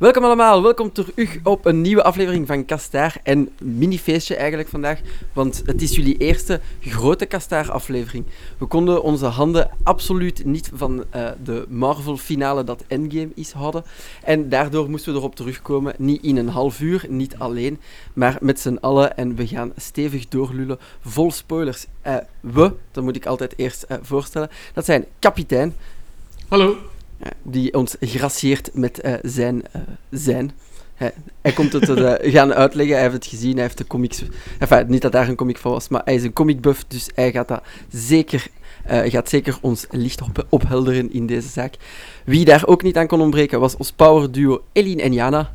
Welkom allemaal, welkom terug op een nieuwe aflevering van Kastaar. En mini-feestje eigenlijk vandaag, want het is jullie eerste grote Kastaar-aflevering. We konden onze handen absoluut niet van uh, de Marvel-finale dat Endgame is houden. En daardoor moesten we erop terugkomen, niet in een half uur, niet alleen, maar met z'n allen. En we gaan stevig doorlullen, vol spoilers. Uh, we, dat moet ik altijd eerst uh, voorstellen, dat zijn kapitein. Hallo die ons gracieert met uh, zijn uh, zijn. Hij, hij, komt het uh, gaan uitleggen, hij heeft het gezien, hij heeft de comics... Enfin, niet dat daar een comic van was, maar hij is een comicbuff, dus hij gaat, dat zeker, gaat zeker ons licht op, ophelderen in deze zaak. Wie daar ook niet aan kon ontbreken, was ons power duo Eline en Jana.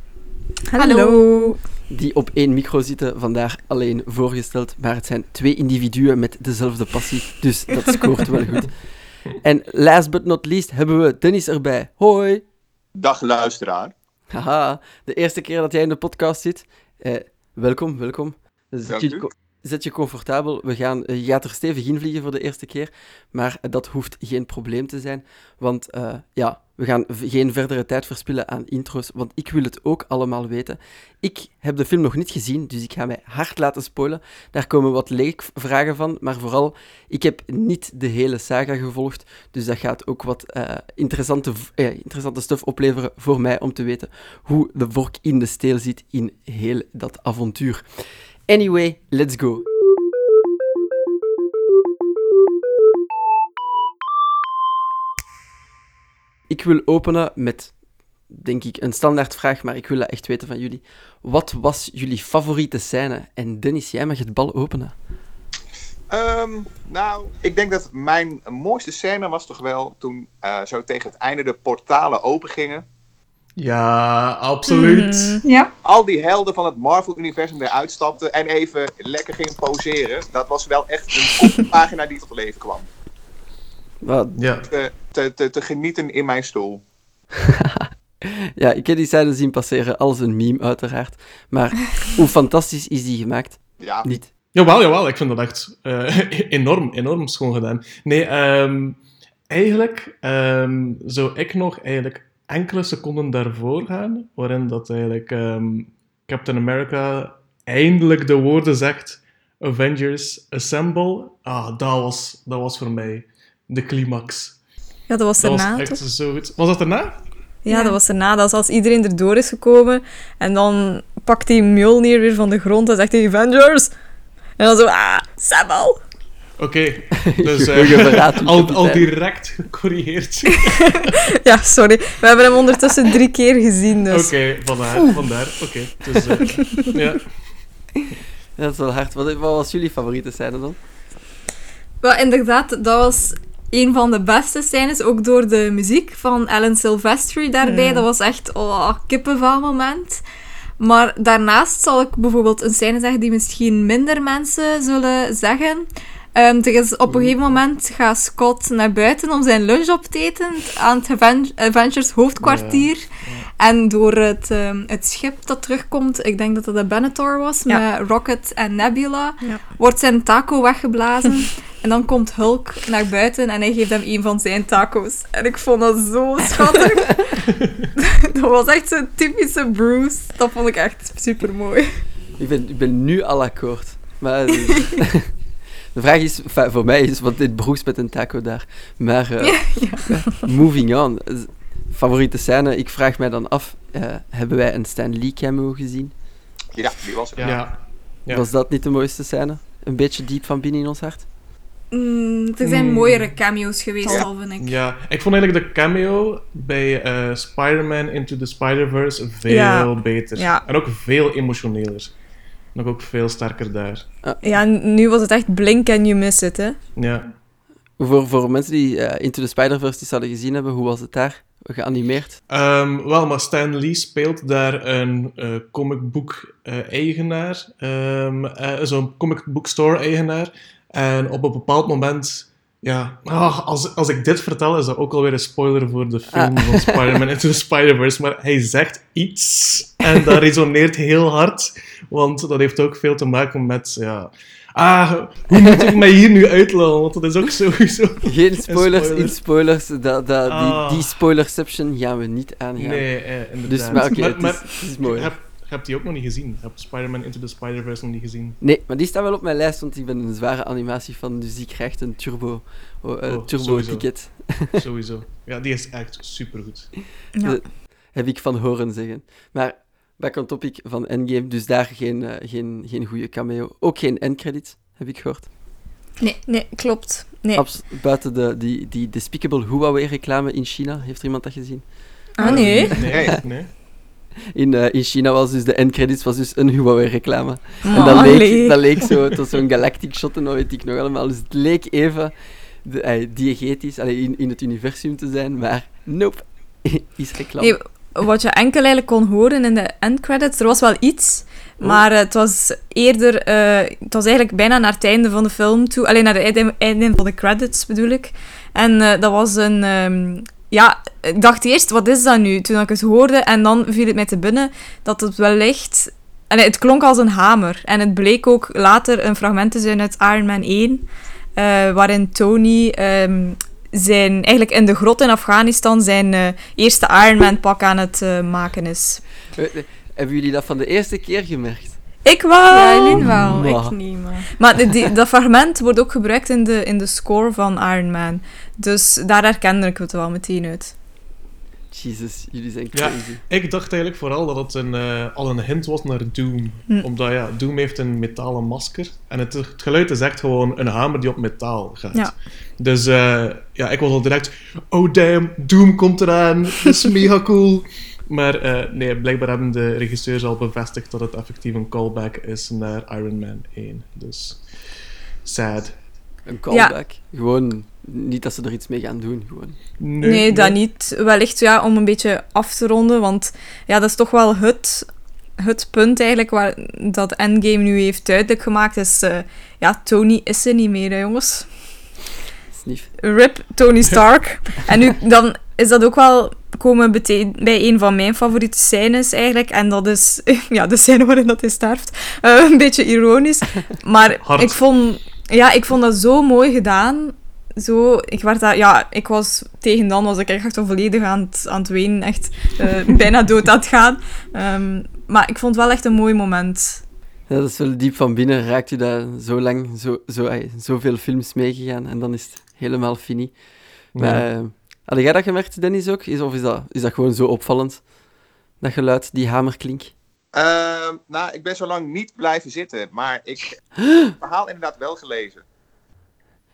Hallo. Die op één micro zitten, vandaar alleen voorgesteld, maar het zijn twee individuen met dezelfde passie, dus dat scoort wel goed. En last but not least hebben we Dennis erbij. Hoi. Dag luisteraar. Haha, de eerste keer dat jij in de podcast zit. Eh, welkom, welkom. Zet je, zet je comfortabel. We gaan, je gaat er stevig in vliegen voor de eerste keer. Maar dat hoeft geen probleem te zijn. Want uh, ja, we gaan geen verdere tijd verspillen aan intro's, want ik wil het ook allemaal weten. Ik heb de film nog niet gezien, dus ik ga mij hard laten spoilen. Daar komen wat leekvragen van, maar vooral, ik heb niet de hele saga gevolgd, dus dat gaat ook wat uh, interessante, uh, interessante stuff opleveren voor mij om te weten hoe de vork in de steel zit in heel dat avontuur. Anyway, let's go. Ik wil openen met, denk ik, een standaardvraag, maar ik wil dat echt weten van jullie. Wat was jullie favoriete scène? En Dennis, jij mag het bal openen. Um, nou, ik denk dat mijn mooiste scène was toch wel toen uh, zo tegen het einde de portalen opengingen. Ja, absoluut. Mm, ja. Al die helden van het Marvel-universum eruit stapten en even lekker gingen poseren. Dat was wel echt een pagina die tot leven kwam. Wat? Ja. Te, te, te, te genieten in mijn stoel. ja, ik heb die scène zien passeren als een meme, uiteraard. Maar hoe fantastisch is die gemaakt? Ja. Niet. Jawel, jawel. Ik vind dat echt uh, enorm, enorm schoon gedaan. Nee, um, eigenlijk um, zou ik nog eigenlijk enkele seconden daarvoor gaan, waarin dat eigenlijk um, Captain America eindelijk de woorden zegt Avengers Assemble. Ah, dat was, dat was voor mij de climax. Ja, dat was Dat erna, was echt toch? zo goed. Was dat erna? Ja, dat was erna. Dat is als iedereen erdoor is gekomen. En dan pakt hij Mjolnir weer van de grond en zegt hij Avengers. En dan zo, ah, Samuel. Oké, dus eh, verraad, al, direct gecorrigeerd. Ja, sorry. We hebben hem ondertussen drie keer gezien, dus... Oké, vandaar, vandaar. Oké, dus eh, ja. Dat is wel hard. Wat, wat was jullie favoriete scène dan? Wel, inderdaad, dat was een van de beste scènes, ook door de muziek van Alan Silvestri daarbij. Mm. Dat was echt, oh, kippenvel moment. Maar daarnaast zal ik bijvoorbeeld een scène zeggen die misschien minder mensen zullen zeggen. Ehm, er is op een gegeven moment gaat Scott naar buiten om zijn lunch op te eten aan het Aven- Avengers hoofdkwartier. En door het, ehm, het schip dat terugkomt, ik denk dat dat de Benetor was, Ja. met Rocket en Nebula, Ja. wordt zijn taco weggeblazen. en dan komt Hulk naar buiten en hij geeft hem een van zijn taco's. En ik vond dat zo schattig. dat was echt zo'n typische Bruce. Dat vond ik echt super mooi. Ik ben, ik ben nu al akkoord. Maar eh, de vraag is, enfin, voor mij is, want dit broeks met een taco daar. Maar eh, moving on. Favoriete scène, ik vraag mij dan af, eh, hebben wij een Stan Lee cameo gezien? Ja, die was er. Ja. Ja. Was dat niet de mooiste scène? Een beetje diep van binnen in ons hart? Mm, er zijn Mm. mooiere cameo's geweest Ja. al, vind ik. Ja, ik vond eigenlijk de cameo bij eh, Spider-Man Into the Spider-Verse veel Ja. beter. Ja. En ook veel emotioneler. Nog ook veel sterker daar. Ja, nu was het echt blink and you miss it, hè. Ja. Voor, voor mensen die eh, Into the Spider-Verse die zouden gezien hebben, hoe was het daar? Geanimeerd? Ehm, wel, maar Stan Lee speelt daar een eh comicboek-eigenaar. Ehm, eh, Zo'n comic book store-eigenaar. En op een bepaald moment... Ja, ah, als, als ik dit vertel, is dat ook alweer een spoiler voor de film van Spider-Man Into the Spider-Verse. Maar hij zegt iets en dat resoneert heel hard. Want dat heeft ook veel te maken met... Ja, Ah, hoe moet ik mij hier nu uitlullen? Want dat is ook sowieso... Geen spoilers spoiler. in spoilers. Dat, dat, Ah. die, die spoilerception gaan we niet aangaan. Nee, eh, inderdaad. Dus, maar oké, het, maar, is, het is mooi. je hebt die ook nog niet gezien. Je hebt Spider-Man Into the Spider-Verse nog niet gezien. Nee, maar die staat wel op mijn lijst, want ik ben een zware animatiefan, dus die krijgt een turbo, oh, eh, Oh, turbo sowieso. ticket. Sowieso. Ja, die is echt supergoed. Ja. Eh, heb ik van horen zeggen. Maar back on topic van Endgame, dus daar geen, eh, geen, geen goede cameo. Ook geen endcredits, heb ik gehoord. Nee, klopt. Nee. Abs- buiten de, die, die Despicable Huawei-reclame in China. Heeft er iemand dat gezien? Ah, nee. Nee, Nee. nee. In, eh, in China was dus de endcredits was dus een Huawei-reclame. En dat leek, allee. dat leek zo, het was zo'n galactic shot en dat weet ik nog allemaal. Dus het leek even de, eh, diegetisch allee, in, in het universum te zijn, maar nope, is reclame. Nee, wat je enkel eigenlijk kon horen in de endcredits, er was wel iets, Oh. maar eh, het was eerder, eh, het was eigenlijk bijna naar het einde van de film toe, alleen naar het einde, van de credits bedoel ik. En eh, dat was een, ehm, ja, ik dacht eerst, wat is dat nu? Toen ik het hoorde en dan viel het mij te binnen dat het wellicht, en het klonk als een hamer. En het bleek ook later een fragment te zijn uit Iron Man 1, eh, waarin Tony ehm, zijn, eigenlijk in de grot in Afghanistan zijn eh, eerste Iron Man pak aan het eh, maken is. Eh, Hebben jullie dat van de eerste keer gemerkt? Ik wel! Ja, Eileen wel, ik niet, maar... Maar die- dat fragment wordt ook gebruikt in de, in de score van Iron Man. Dus daar herkende ik het wel meteen uit. Jezus, jullie zijn Ja. crazy. Ik dacht eigenlijk vooral dat het een, eh, al een hint was naar Doom. Hm. Omdat ja, Doom heeft een metalen masker. En het, het geluid is echt gewoon een hamer die op metaal gaat. Ja. Dus eh, ja, ik was al direct... Oh damn, Doom komt eraan. Dat is mega cool. Maar eh, nee, blijkbaar hebben de regisseurs al bevestigd dat het effectief een callback is naar Iron Man 1. Dus sad. Een callback. Gewoon, niet dat ze er iets mee gaan doen, gewoon. Nee, dat niet. Wellicht ja, om een beetje af te ronden, want ja, dat is toch wel het, het punt eigenlijk waar dat Endgame nu heeft duidelijk gemaakt. Is, eh, ja, Tony is er niet meer, hè, jongens. Snief. Rip Tony Stark. en nu, dan is dat ook wel komen bij een van mijn favoriete scènes eigenlijk. En dat is ja, de scène waarin dat hij sterft. Eh, een beetje ironisch. Maar Hard. ik vond, ja, ik vond dat zo mooi gedaan. Zo, ik, werd daar, ja, ik was tegen dan was ik echt zo volledig aan het, aan het wenen. Echt eh, bijna dood aan het gaan. Ehm, maar ik vond het wel echt een mooi moment. Ja, dat is wel diep van binnen. Raakt u daar zo lang, zo, zo, zoveel films meegegaan en dan is het helemaal fini. Maar, eh, had jij dat gemerkt, Dennis, ook? Is, of is dat, is dat gewoon zo opvallend? Dat geluid, die hamerklink? Ehm, nou, ik ben zo lang niet blijven zitten, maar ik heb het verhaal inderdaad wel gelezen.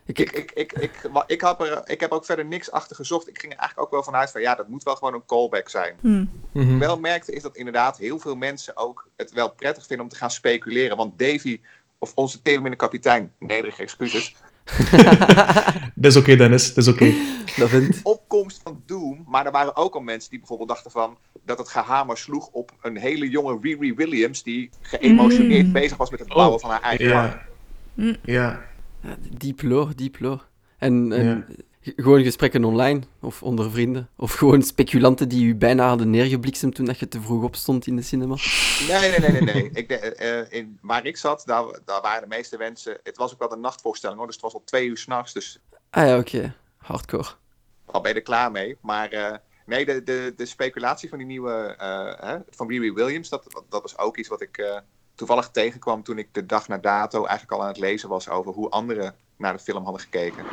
Ik, Ik, ik, ik, ik, ik, heb er, ik heb ook verder niks achter gezocht. Ik ging er eigenlijk ook wel vanuit van ja, dat moet wel gewoon een callback zijn. Hm. Mhm. Wat ik wel merkte is dat inderdaad heel veel mensen ook het wel prettig vinden om te gaan speculeren. Want Davy, of onze kapitein, nederige excuses, Dat is oké, Dennis. Dat is oké. dat vind opkomst van Doom. Maar er waren ook al mensen die bijvoorbeeld dachten van dat het gehamer sloeg op een hele jonge Riri Williams die geëmotioneerd Mm. bezig was met het bouwen Oh, van haar eigen hart. Ja. Ja. ja, diep lore, diep lore. En, gewoon gesprekken online, of onder vrienden. Of gewoon speculanten die u bijna hadden neergebliksemd toen dat je te vroeg opstond in de cinema. Nee, nee, nee, nee. nee. Ik, de- eh, in, waar ik zat, daar, daar waren de meeste mensen. Het was ook wel een nachtvoorstelling hoor, dus het was al twee uur s'nachts. Dus Ah ja, oké. Hardcore. al ben je er klaar mee. Maar eh, nee, de, de, de speculatie van die nieuwe. eh, hè, van Riri Williams, dat, dat was ook iets wat ik toevallig tegenkwam toen ik de dag na dato eigenlijk al aan het lezen was over hoe anderen naar de film hadden gekeken.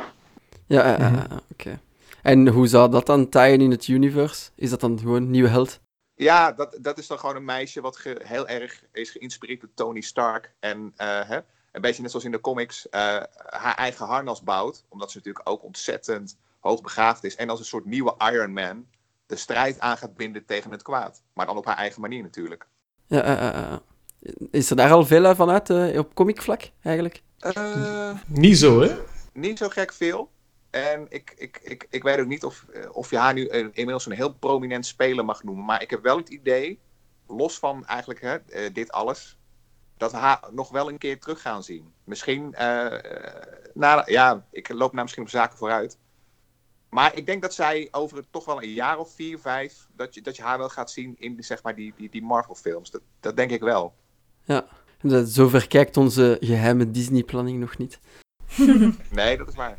Ja, eh, eh, Mhm. eh, oké. En hoe zou dat dan taaien in het universe? Is dat dan gewoon een nieuwe held? Ja, dat, dat is dan gewoon een meisje wat ge- heel erg is geïnspireerd door Tony Stark. En eh, hè, een beetje net zoals in de comics, eh, haar eigen harnas bouwt. Omdat ze natuurlijk ook ontzettend hoogbegaafd is. En als een soort nieuwe Iron Man de strijd aan gaat binden tegen het kwaad. Maar dan op haar eigen manier natuurlijk. Ja, eh, eh, eh. Is er daar al veel van uit eh, op comicvlak, eigenlijk? Eh, Niet zo, hè? niet zo gek veel. En ik, ik, ik, ik weet ook niet of, eh, of je haar nu een- inmiddels een heel prominent speler mag noemen. Maar ik heb wel het idee, los van eigenlijk hè, eh, dit alles, dat we haar nog wel een keer terug gaan zien. Misschien, eh, eh, na, ja, ik loop nou misschien op zaken vooruit. Maar ik denk dat zij over toch wel een jaar of vier, vijf, dat je, dat je haar wel gaat zien in zeg maar, die, die, die Marvel-films. Dat, dat denk ik wel. Dat- Zover kijkt onze geheime Disney-planning nog niet. Nee, dat is waar.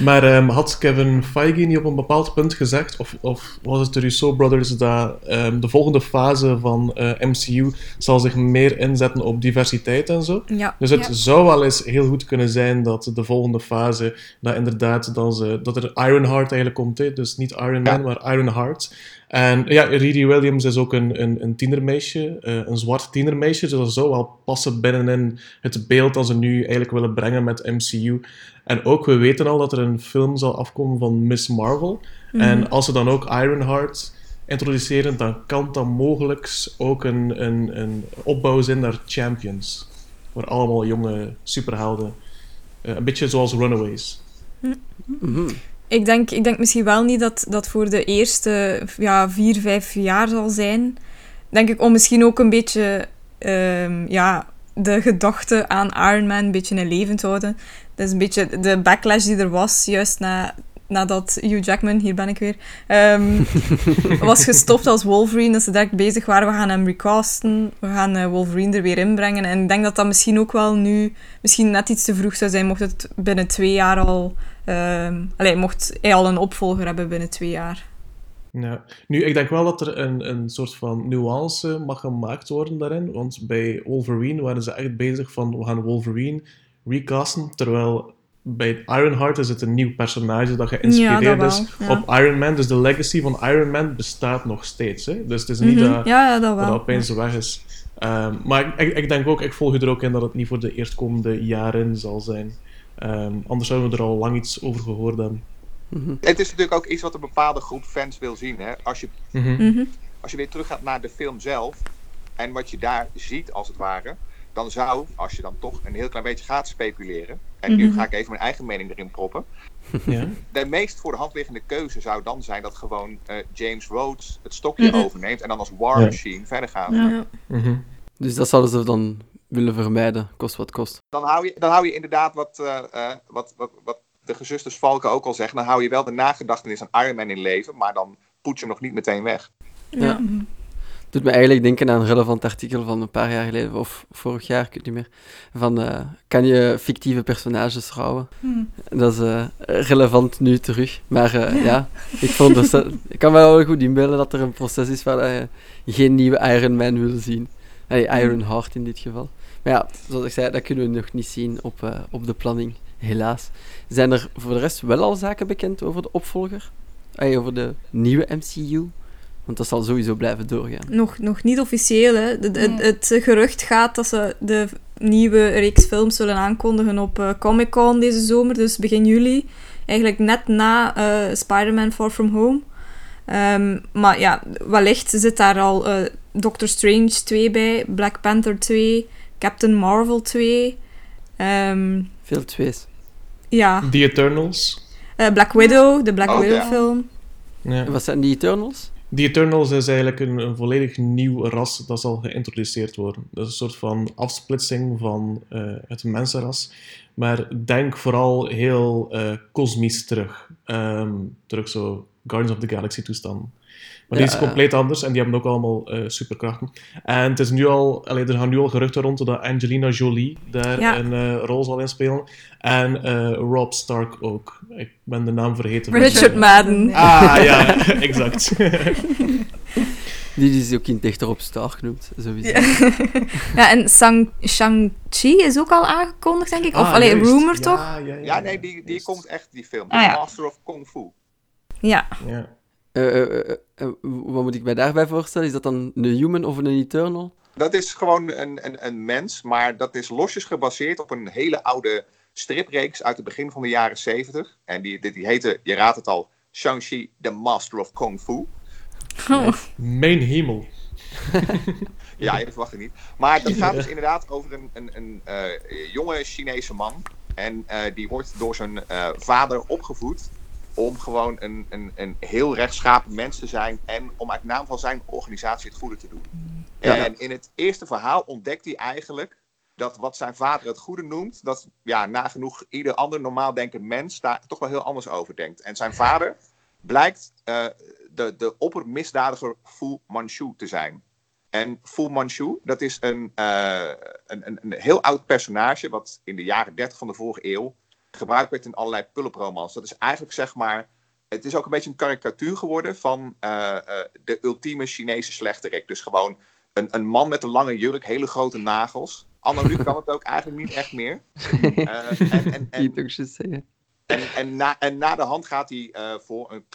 Maar ehm, had Kevin Feige niet op een bepaald punt gezegd, of, of was het de Russo Brothers, dat ehm, de volgende fase van eh, MCU zal zich meer inzetten op diversiteit en zo? Ja. Dus het Ja. zou wel eens heel goed kunnen zijn dat de volgende fase, dat inderdaad, dat, ze, dat er Ironheart eigenlijk komt. Hè? Dus niet Iron Man, Ja. maar Ironheart. En ja, Riri Williams is ook een, een, een tienermeisje, eh, een zwart tienermeisje. Dus dat zou wel passen binnenin het beeld dat ze nu eigenlijk willen brengen met MCU. En ook, we weten al dat er een film zal afkomen van Miss Marvel. En als ze dan ook Ironheart introduceren, dan kan dat mogelijk ook een, een, een opbouw zijn naar Champions. Voor allemaal jonge superhelden. Eh, een beetje zoals Runaways. Mhm. Ik denk, ik denk misschien wel niet dat dat voor de eerste ja, vier, vijf jaar zal zijn. Denk ik om misschien ook een beetje ehm, ja, de gedachte aan Iron Man een beetje in leven te houden. Dat is een beetje de backlash die er was, juist na, nadat Hugh Jackman, hier ben ik weer, ehm, was gestopt als Wolverine. Dat ze direct bezig waren, we gaan hem recasten, we gaan eh, Wolverine er weer inbrengen. En ik denk dat dat misschien ook wel nu, misschien net iets te vroeg zou zijn, mocht het binnen twee jaar al... allee, mocht hij al een opvolger hebben binnen twee jaar. Ja. Nu, ik denk wel dat er een, een soort van nuance mag gemaakt worden daarin. Want bij Wolverine waren ze echt bezig van, we gaan Wolverine recasten. Terwijl bij Ironheart is het een nieuw personage dat geïnspireerd Ja, dat is ja. op Iron Man. Dus de legacy van Iron Man bestaat nog steeds. Hè? Dus het is niet Mhm. dat... ja, ja, dat dat wel. dat opeens weg is. Ehm, maar ik, ik, ik denk ook, ik volg je er ook in dat het niet voor de eerstkomende jaren zal zijn. Ehm, anders zouden we er al lang iets over gehoord hebben. Mhm. Het is natuurlijk ook iets wat een bepaalde groep fans wil zien. Hè? Als, je, Mhm. Mhm. als je weer teruggaat naar de film zelf en wat je daar ziet als het ware, dan zou, als je dan toch een heel klein beetje gaat speculeren, en nu Mhm. ga ik even mijn eigen mening erin proppen, Ja. de meest voor de hand liggende keuze zou dan zijn dat gewoon eh, James Rhodes het stokje Mhm. overneemt en dan als War Ja. Machine verder gaat. Ja. Mhm. Dus dat zouden ze dan willen vermijden, kost wat kost. Dan, hou je, dan hou je inderdaad wat, eh, eh, wat, wat, wat de gezusters Valken ook al zeggen, dan hou je wel de nagedachtenis aan Iron Man in leven, maar dan poets je hem nog niet meteen weg. Ja. Doet me eigenlijk denken aan een relevant artikel van een paar jaar geleden, of vorig jaar, ik weet niet meer. Van, eh, kan je fictieve personages trouwen? Dat is eh, relevant nu terug. Maar eh, ja, ik, vond dus, dat- ik kan me wel goed inbeelden dat er een proces is waar je geen nieuwe Iron Man wil zien. Hey, Iron Heart in dit geval. Maar ja, zoals ik zei, dat kunnen we nog niet zien op, op de planning, helaas. Zijn er voor de rest wel al zaken bekend over de opvolger? Over de nieuwe MCU? Want dat zal sowieso blijven doorgaan. Nog, nog niet officieel, hè. De- de- Nee. Het gerucht gaat dat ze de nieuwe reeks films zullen aankondigen op eh, Comic-Con deze zomer, dus begin juli. Eigenlijk net na eh, Spider-Man Far From Home. Ehm, maar ja, wellicht zit daar al eh, Doctor Strange 2 bij, Black Panther 2, Captain Marvel 2. ehm, Veel twees. ja, The Eternals. eh, Black Widow, de Black Oh, Widow ja. film. Ja. En wat zijn die Eternals? The Eternals is eigenlijk een, een volledig nieuw ras dat zal geïntroduceerd worden. Dat is een soort van afsplitsing van eh, het mensenras. Maar denk vooral heel eh kosmisch terug. Ehm, terug zo Guardians of the Galaxy toestanden. Maar die is compleet anders en die hebben ook allemaal eh, superkrachten. En het is nu al, allee, er gaan nu al geruchten rond dat Angelina Jolie daar Ja. een eh, rol zal in spelen. En eh, Rob Stark ook. Ik ben de naam vergeten. Richard Madden. Ah, ja, exact. Die is ook in dichter op Star genoemd, sowieso. Ja, ja en Shang-Chi is ook al aangekondigd, denk ik. Of Ah, alleen rumor Ja, toch? Ja, ja, Ja, nee, die, die komt echt, die film. Ah, ja. Master of Kung Fu. Ja. Ja. Eh, eh, eh, wat moet ik mij daarbij voorstellen? Is dat dan een human of een eternal? Dat is gewoon een, een, een mens, maar dat is losjes gebaseerd op een hele oude stripreeks uit het begin van de jaren 70. En die, die, die heette, je raadt het al, Shang-Chi, The Master of Kung Fu. Oh. Mijn hemel. Ja, je verwacht het niet. Maar dat gaat dus inderdaad over een, een, een eh, jonge Chinese man. En eh, die wordt door zijn eh, vader opgevoed om gewoon een, een, een heel rechtschapen mens te zijn. En om uit naam van zijn organisatie het goede te doen. Ja. En in het eerste verhaal ontdekt hij eigenlijk dat wat zijn vader het goede noemt, dat ja, nagenoeg ieder ander normaal denkend mens daar toch wel heel anders over denkt. En zijn vader blijkt eh, de, de oppermisdadiger Fu Manchu te zijn. En Fu Manchu, dat is een, uh, een, een, een, heel oud personage, wat in de jaren 30 van de vorige eeuw gebruikt werd in allerlei pulpromans. Dat is eigenlijk zeg maar, het is ook een beetje een karikatuur geworden van uh, uh, de ultieme Chinese slechterik. Dus gewoon een, een man met een lange jurk, hele grote nagels. Anno nu kan het ook eigenlijk niet echt meer. en, en, en, en, en, na, en na de hand gaat hij uh, voor een.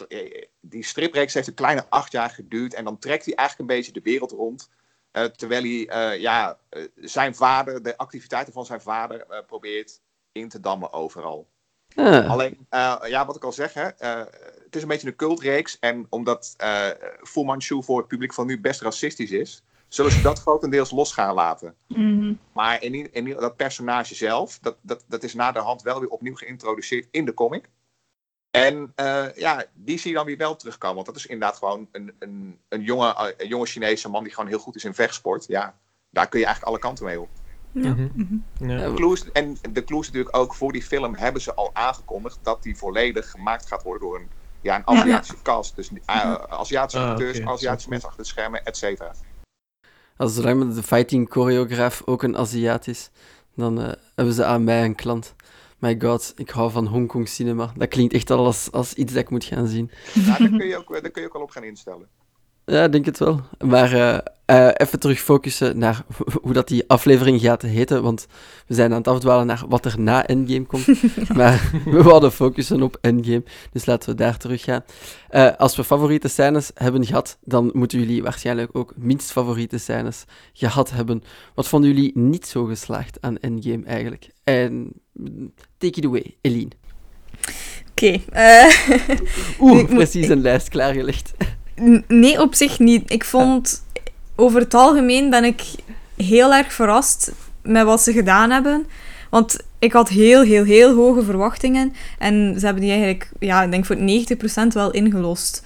Die stripreeks heeft een kleine acht jaar geduurd. En dan trekt hij eigenlijk een beetje de wereld rond. Uh, terwijl hij uh, ja, zijn vader, de activiteiten van zijn vader, probeert in te dammen overal. Ah. Alleen, ja, wat ik al zeg, hè, het is een beetje een cultreeks. En omdat Fu Manchu voor het publiek van nu best racistisch is, zullen ze dat grotendeels los gaan laten. Mm-hmm. Maar in, in, dat personage zelf, dat, dat, dat is na de hand wel weer opnieuw geïntroduceerd in de comic. En uh, ja, die zie je dan weer wel terugkomen. Want dat is inderdaad gewoon een, een, een, jonge, een jonge Chinese man die gewoon heel goed is in vechtsport. Ja, daar kun je eigenlijk alle kanten mee op. Ja. Ja. De clues, en de clues natuurlijk ook voor die film hebben ze al aangekondigd dat die volledig gemaakt gaat worden door een, ja, een Aziatische ja. cast. Dus uh, Aziatische Ah, acteurs. Aziatische mensen achter de schermen, et cetera. Als zolang de fighting choreograaf ook een Aziat is, dan uh, hebben ze aan mij een klant. My god, ik hou van Hongkong cinema. Dat klinkt echt al als, als iets dat ik moet gaan zien. Ja, daar kun je ook, daar kun je ook al op gaan instellen. Ja, ik denk het wel. Maar uh, uh, even terug focussen naar hoe dat die aflevering gaat heten, want we zijn aan het afdwalen naar wat er na Endgame komt. maar we wilden focussen op Endgame, dus laten we daar terug gaan. Uh, als we favoriete scènes hebben gehad, dan moeten jullie waarschijnlijk ook minst favoriete scènes gehad hebben. Wat vonden jullie niet zo geslaagd aan Endgame eigenlijk? En take it away, Eline. Oké. Okay, Oeh, precies een lijst klaargelegd. Nee, op zich niet. Ik vond, over het algemeen ben ik heel erg verrast met wat ze gedaan hebben. Want ik had heel, heel, heel hoge verwachtingen. En ze hebben die eigenlijk, ja, ik denk voor 90% wel ingelost.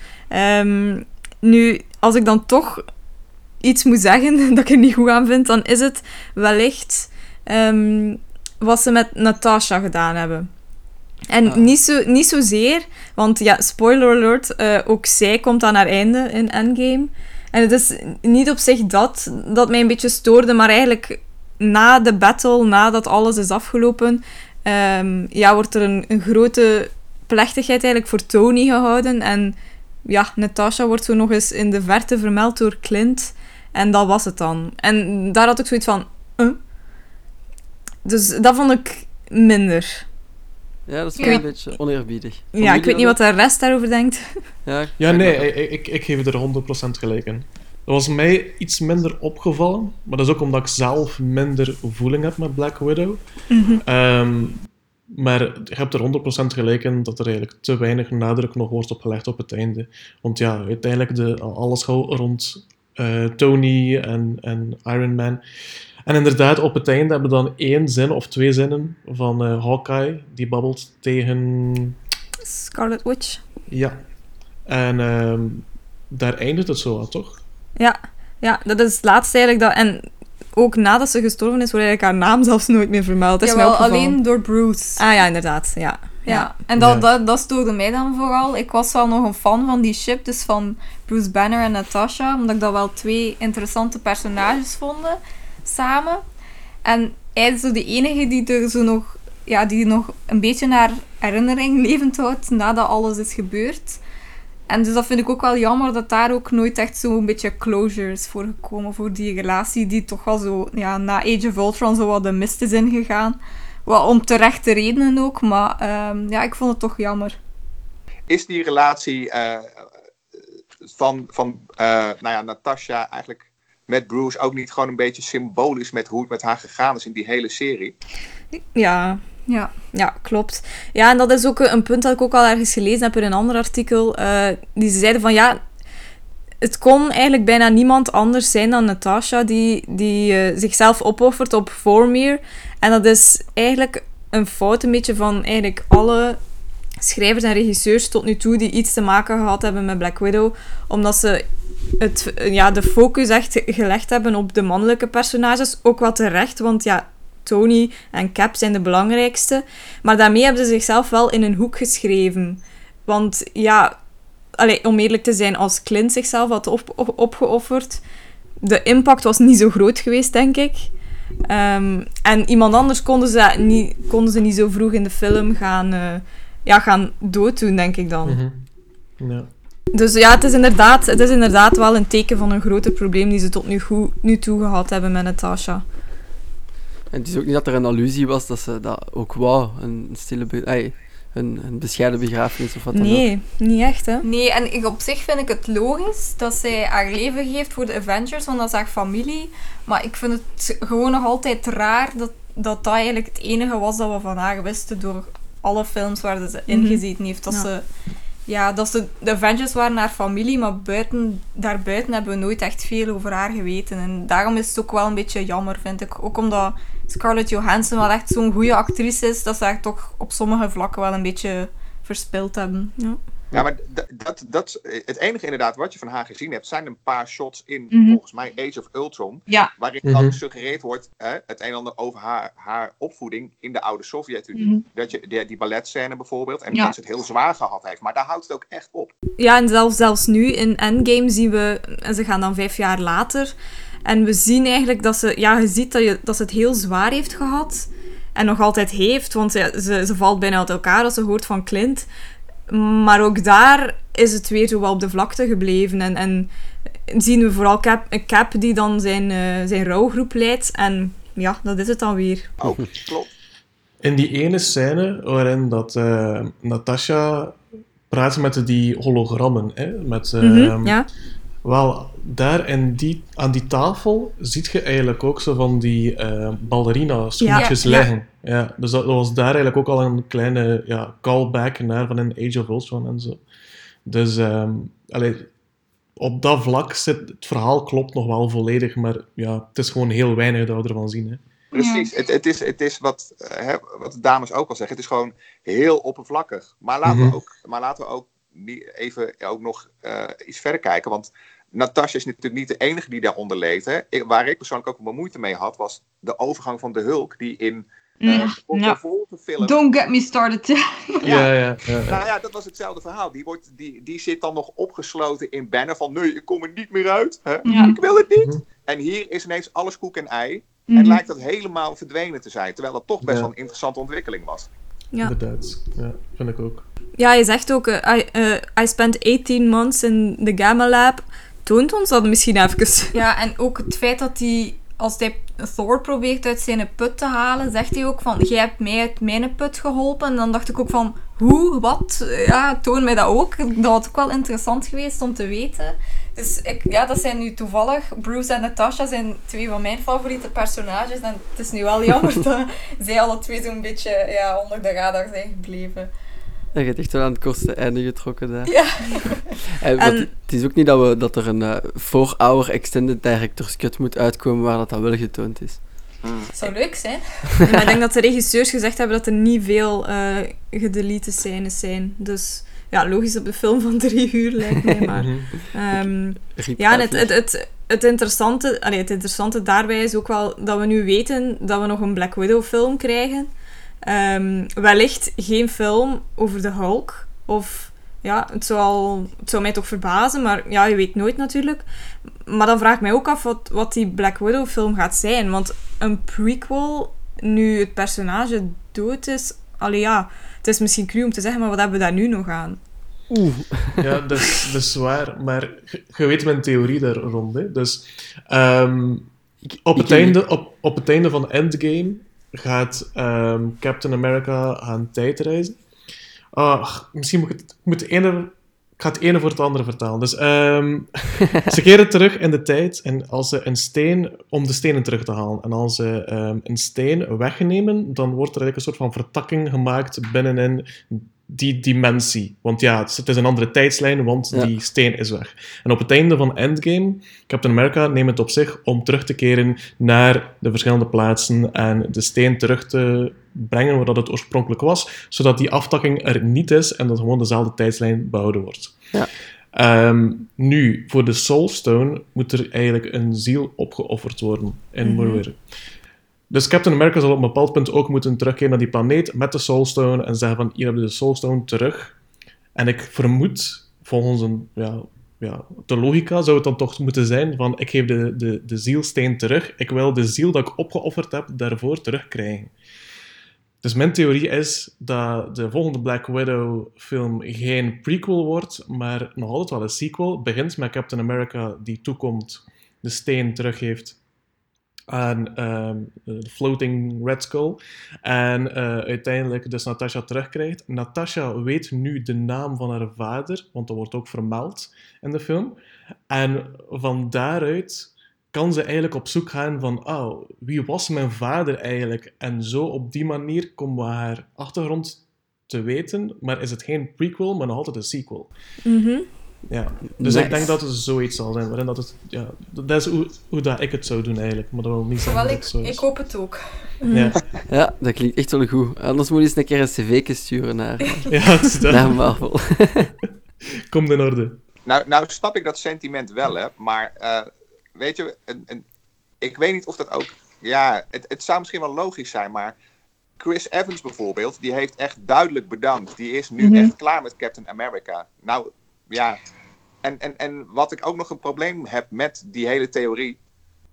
Um, nu, als ik dan toch iets moet zeggen dat ik er niet goed aan vind, dan is het wellicht um, wat ze met Natasha gedaan hebben. En ah. niet, zo, niet zozeer, want ja, spoiler alert, uh, ook zij komt aan haar einde in Endgame. En het is niet op zich dat dat mij een beetje stoorde, maar eigenlijk na de battle, nadat alles is afgelopen, um, ja, wordt er een, een, grote plechtigheid eigenlijk voor Tony gehouden. En ja, Natasha wordt zo nog eens in de verte vermeld door Clint. En dat was het dan. En daar had ik zoiets van... Dus dat vond ik minder. Ja, dat is wel ja. een beetje oneerbiedig. Van ja, ik weet niet wat de rest daarover denkt. Ja, ja nee, ik, ik, ik geef er 100% gelijk in. Dat was mij iets minder opgevallen, maar dat is ook omdat ik zelf minder voeling heb met Black Widow. Mm-hmm. Um, maar je hebt er 100% gelijk in dat er eigenlijk te weinig nadruk nog wordt opgelegd op het einde. Want ja, uiteindelijk de, alles rond uh, Tony en, en Iron Man. En inderdaad, op het einde hebben we dan één zin of twee zinnen van uh, Hawkeye, die babbelt tegen... Scarlet Witch. Ja. En um, daar eindigt het zo aan, toch? Ja. ja, dat is het laatste eigenlijk. Dat... En ook nadat ze gestorven is, wordt eigenlijk haar naam zelfs nooit meer vermeld. Dat is Jawel, alleen door Bruce. Ah ja, inderdaad. Ja. Ja, ja. en dat, ja. dat, dat stoorde mij dan vooral. Ik was wel nog een fan van die ship, dus van Bruce Banner en Natasha, omdat ik dat wel twee interessante personages vonden samen. En hij is zo de enige die er zo nog, ja, die nog een beetje naar herinnering levend houdt nadat alles is gebeurd. En dus dat vind ik ook wel jammer dat daar ook nooit echt zo'n beetje closure is voor gekomen voor die relatie die toch wel zo, ja, na Age of Ultron zo wat de mist is ingegaan. Wel om terechte redenen ook, maar um, ja, ik vond het toch jammer. Is die relatie uh, van, van uh, nou ja, Natasha eigenlijk met Bruce ook niet gewoon een beetje symbolisch met hoe het met haar gegaan is in die hele serie? Ja, ja, ja, klopt. Ja, en dat is ook een punt dat ik ook al ergens gelezen heb in een ander artikel. Uh, die zeiden van ja, het kon eigenlijk bijna niemand anders zijn dan Natasha die, die uh, zichzelf opoffert op Vormir. En dat is eigenlijk een fout een beetje van eigenlijk alle schrijvers en regisseurs tot nu toe die iets te maken gehad hebben met Black Widow. Omdat ze het, ja, de focus echt gelegd hebben op de mannelijke personages. Ook wel terecht, want ja, Tony en Cap zijn de belangrijkste. Maar daarmee hebben ze zichzelf wel in een hoek geschreven. Want ja, allee, om eerlijk te zijn, als Clint zichzelf had op, opgeofferd, de impact was niet zo groot geweest, denk ik. Ehm, en iemand anders konden ze, niet, konden ze niet zo vroeg in de film gaan, eh, ja, gaan dooddoen, denk ik dan. Mhm. Ja. Dus ja, het is, inderdaad, het is inderdaad wel een teken van een groter probleem die ze tot nu, goed, nu toe gehad hebben met Natasha. En het is ook niet dat er een allusie was dat ze dat ook wou, een stille, be- ey, een, een bescheiden begrafenis of wat dan ook. Nee, niet echt, hè. Nee, en ik, op zich vind ik het logisch dat zij haar leven geeft voor de Avengers, want dat is haar familie. Maar ik vind het gewoon nog altijd raar dat dat, dat eigenlijk het enige was dat we van haar wisten door alle films waar ze in Mhm. gezeten heeft. Dat Ja. ze, ja, dat ze, de Avengers waren haar familie, maar buiten, daarbuiten hebben we nooit echt veel over haar geweten. En daarom is het ook wel een beetje jammer, vind ik. Ook omdat Scarlett Johansson wel echt zo'n goede actrice is, dat ze haar toch op sommige vlakken wel een beetje verspild hebben. Ja. Ja, maar dat, dat, het enige inderdaad wat je van haar gezien hebt, zijn een paar shots in, Mhm. volgens mij, Age of Ultron. Ja. Waarin Mhm. al gesuggereerd wordt, hè, het een en ander over haar, haar opvoeding in de oude Sovjet-Unie. Mhm. Dat je, die, die balletscène bijvoorbeeld, en Ja. dat ze het heel zwaar gehad heeft. Maar daar houdt het ook echt op. Ja, en zelfs, zelfs nu in Endgame zien we, en ze gaan dan vijf jaar later, en we zien eigenlijk dat ze, ja, je ziet dat, je, dat ze het heel zwaar heeft gehad. En nog altijd heeft, want ze, ze, ze valt bijna uit elkaar als ze hoort van Clint. Maar ook daar is het weer zo wel op de vlakte gebleven. En, en zien we vooral Cap, Cap die dan zijn, eh, zijn rouwgroep leidt. En ja, dat is het dan weer. Ook, klopt. In die ene scène waarin dat eh, Natasha praat met die hologrammen, hè, met, Mhm, ja. Wel, daar in die, aan die tafel ziet je eigenlijk ook zo van die eh ballerina schoentjes Ja, liggen. Ja. dus dat, dat was daar eigenlijk ook al een kleine ja, callback naar van in Age of Ultron en zo. Dus ehm, allee, op dat vlak zit het verhaal klopt nog wel volledig, maar ja, het is gewoon heel weinig dat we ervan zien. Hè. Precies. Het, het, is, het is wat, hè, wat de dames ook al zeggen. Het is gewoon heel oppervlakkig. Maar laten Mhm. we ook, maar laten we ook niet even ook nog eh, iets verder kijken. Want Natasha is natuurlijk niet de enige die daaronder leed. Hè. Ik- waar ik persoonlijk ook wel moeite mee had, was de overgang van de Hulk. Die in eh Ja. de Ja. volgende film... Don't get me started. Ja. Ja, ja, ja. Nou ja, dat was hetzelfde verhaal. Die, wordt, die, die zit dan nog opgesloten in Banner van... Nee, ik kom er niet meer uit. Hè? Ja. Ik wil het niet. Mhm. En hier is ineens alles koek en ei. Mhm. En lijkt dat helemaal verdwenen te zijn. Terwijl dat toch best Ja. wel een interessante ontwikkeling was. Ja. Inderdaad. Ja, vind ik ook. Ja, je zegt ook, eh, I, eh, I spent 18 months in the Gamma Lab. Toont ons dat misschien even. Ja, en ook het feit dat hij, als hij Thor probeert uit zijn put te halen, zegt hij ook van, jij hebt mij uit mijn put geholpen. En dan dacht ik ook van, hoe, wat? Ja, toon mij dat ook. Dat had ook wel interessant geweest om te weten. Dus ik, ja, dat zijn nu toevallig, Bruce en Natasha zijn twee van mijn favoriete personages. En het is nu wel jammer dat zij alle twee zo'n beetje ja, onder de radar zijn gebleven. Je hebt echt wel aan het kortste einde getrokken daar. Ja. En, want En- het is ook niet dat, we, dat er een eh voor-hour extended director's cut moet uitkomen waar dat, dat wel getoond is. Zou leuk zijn. maar ik denk dat de regisseurs gezegd hebben dat er niet veel eh gedelete scènes zijn. Dus ja, logisch op de film van drie uur lijkt mij. Maar, Mhm. ehm, ja, en het, het, het, het, interessante, allee, het interessante daarbij is ook wel dat we nu weten dat we nog een Black Widow film krijgen. Ehm, wellicht geen film over de Hulk. Of ja, het zou, al, het zou mij toch verbazen, maar ja, je weet nooit natuurlijk. Maar dan vraag ik mij ook af wat, wat die Black Widow film gaat zijn. Want een prequel, nu het personage dood is... Allee ja, het is misschien cru om te zeggen, maar wat hebben we daar nu nog aan? Oeh. Ja, dat is, dat is waar. Maar je- weet mijn theorie daar rond. Hè. Dus ehm, op, het einde, op, op het einde van Endgame gaat ehm, Captain America aan tijdreizen. Ah, misschien moet ik het... Moet de ene, ik ga het ene voor het andere vertalen. Dus ehm, ze keren terug in de tijd en als ze een steen... Om de stenen terug te halen. En als ze ehm, een steen wegnemen, dan wordt er eigenlijk een soort van vertakking gemaakt binnenin die dimensie. Want ja, het is- het is een andere tijdslijn, want Ja. die steen is weg. En op het einde van Endgame, Captain America neemt het op zich om terug te keren naar de verschillende plaatsen en de steen terug te brengen waar dat het oorspronkelijk was, zodat die aftakking er niet is en dat gewoon dezelfde tijdslijn behouden wordt. Ja. Ehm, nu, voor de Soul Stone moet er eigenlijk een ziel opgeofferd worden in Mhm. Murder. Dus Captain America zal op een bepaald punt ook moeten terugkeren naar die planeet met de Soul Stone en zeggen van, hier hebben we de Soul Stone terug. En ik vermoed, volgens een ja, ja, de logica zou het dan toch moeten zijn van ik geef de, de, de zielsteen terug, ik wil de ziel dat ik opgeofferd heb daarvoor terugkrijgen. Dus mijn theorie is dat de volgende Black Widow film geen prequel wordt, maar nog altijd wel een sequel. Begint met Captain America die toekomt, de steen teruggeeft aan de Floating Red Skull. En eh, uiteindelijk dus Natasha terugkrijgt. Natasha weet nu de naam van haar vader, want dat wordt ook vermeld in de film. En van daaruit kan ze eigenlijk op zoek gaan van, oh, wie was mijn vader eigenlijk? En zo op die manier komen we haar achtergrond te weten, maar is het geen prequel, maar nog altijd een sequel. Mhm. Ja, dus Nice. ik denk dat het zoiets zal zijn, waarin dat het, ja, dat is hoe, hoe dat ik het zou doen eigenlijk, maar dat wil niet zeggen Wel, dat ik, zo ik hoop het ook. Ja, Ja, dat klinkt echt wel goed. Anders moet je eens een keer een cv sturen naar, ja naar Marvel. Komt in orde. Nou, nou snap ik dat sentiment wel, hè. Maar eh, weet je, een, een, ik weet niet of dat ook... Ja, het, het zou misschien wel logisch zijn, maar... Chris Evans bijvoorbeeld, die heeft echt duidelijk bedankt. Die is nu Mhm. echt klaar met Captain America. Nou, ja. En, en, en wat ik ook nog een probleem heb met die hele theorie...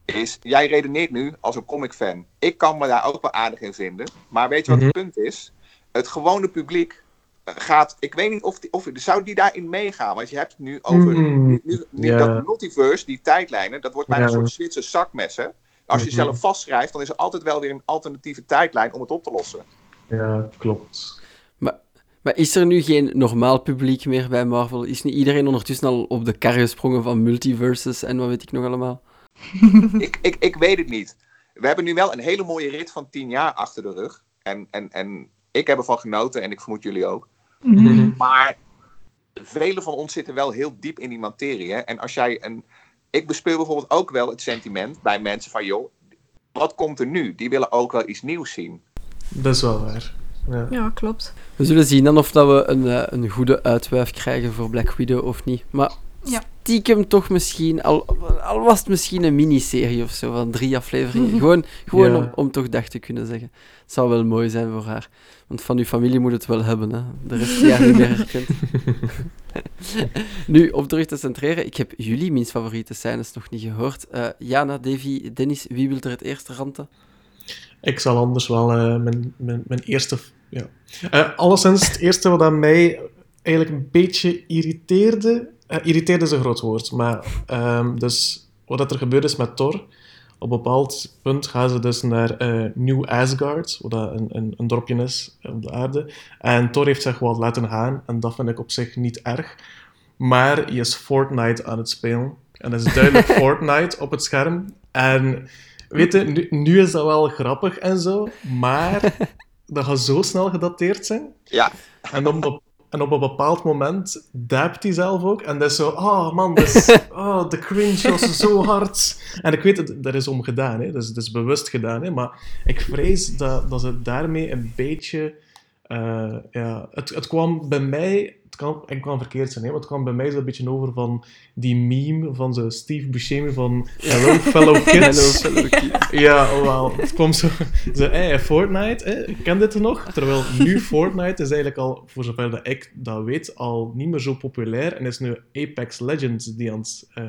is, jij redeneert nu als een comic-fan. Ik kan me daar ook wel aardig in vinden. Maar weet je wat Mhm. het punt is? Het gewone publiek gaat... Ik weet niet of, die, of zou die daarin meegaan? Want je hebt het nu over... Mm, Nu, dat multiverse, die tijdlijnen, dat wordt bijna een soort Zwitser zakmes. Hè? Als je Mhm. zelf vastschrijft, dan is er altijd wel weer een alternatieve tijdlijn om het op te lossen. Ja, klopt. Maar is er nu geen normaal publiek meer bij Marvel? Is niet iedereen ondertussen al op de kar gesprongen van multiverses en wat weet ik nog allemaal? ik, ik, ik weet het niet. We hebben nu wel een hele mooie rit van tien jaar achter de rug. En, en, en ik heb ervan genoten en ik vermoed jullie ook. Mhm. Maar velen van ons zitten wel heel diep in die materie. Hè? En als jij een. Ik bespeur bijvoorbeeld ook wel het sentiment bij mensen van joh, wat komt er nu? Die willen ook wel iets nieuws zien. Dat is wel waar. Ja. Ja, klopt. We zullen zien dan of dat we een, eh, een goede uitwuif krijgen voor Black Widow of niet. Maar Ja. stiekem toch misschien, al, al was het misschien een miniserie of zo van drie afleveringen. Gewoon, gewoon Ja. om, om toch dag te kunnen zeggen. Het zou wel mooi zijn voor haar. Want van uw familie moet het wel hebben, hè. De rest die haar niet meer herkent. nu, om terug te centreren, ik heb jullie minst favoriete scènes nog niet gehoord. Eh, Jana, Davy, Dennis, wie wil er het eerste ranten? Ik zal anders wel eh, mijn, mijn, mijn eerste... Ja. Eh, alleszins, het eerste wat aan mij eigenlijk een beetje irriteerde... eh, irriteerde is een groot woord, maar... ehm, dus wat er gebeurd is met Thor... Op een bepaald punt gaan ze dus naar New Asgard, wat een, een, een dorpje is op de aarde. En Thor heeft zich wat laten gaan, en dat vind ik op zich niet erg. Maar hij is Fortnite aan het spelen. En dat is duidelijk Fortnite op het scherm. En weet je, nu, nu is dat wel grappig en zo, maar dat gaat zo snel gedateerd zijn. Ja, En op, een- en op een bepaald moment dapt hij zelf ook. En dat is zo, oh man, dat is, oh, de cringe was zo hard. En ik weet, het, dat is om gedaan, hè. Dat, is, dat is bewust gedaan. Hè. Maar ik vrees dat, dat ze daarmee een beetje... eh, ja, het, het kwam bij mij... Het kan, ik kan verkeerd zijn, hè, maar het kwam bij mij zo'n beetje over van die meme van zo Steve Buscemi van Hello, fellow kids. Hello, fellow kids. Ja, wel. Het kwam zo... zo hey, Fortnite, hè, ken dit nog? Terwijl nu Fortnite is eigenlijk al, voor zover dat ik dat weet, al niet meer zo populair. En is nu Apex Legends die aan het eh,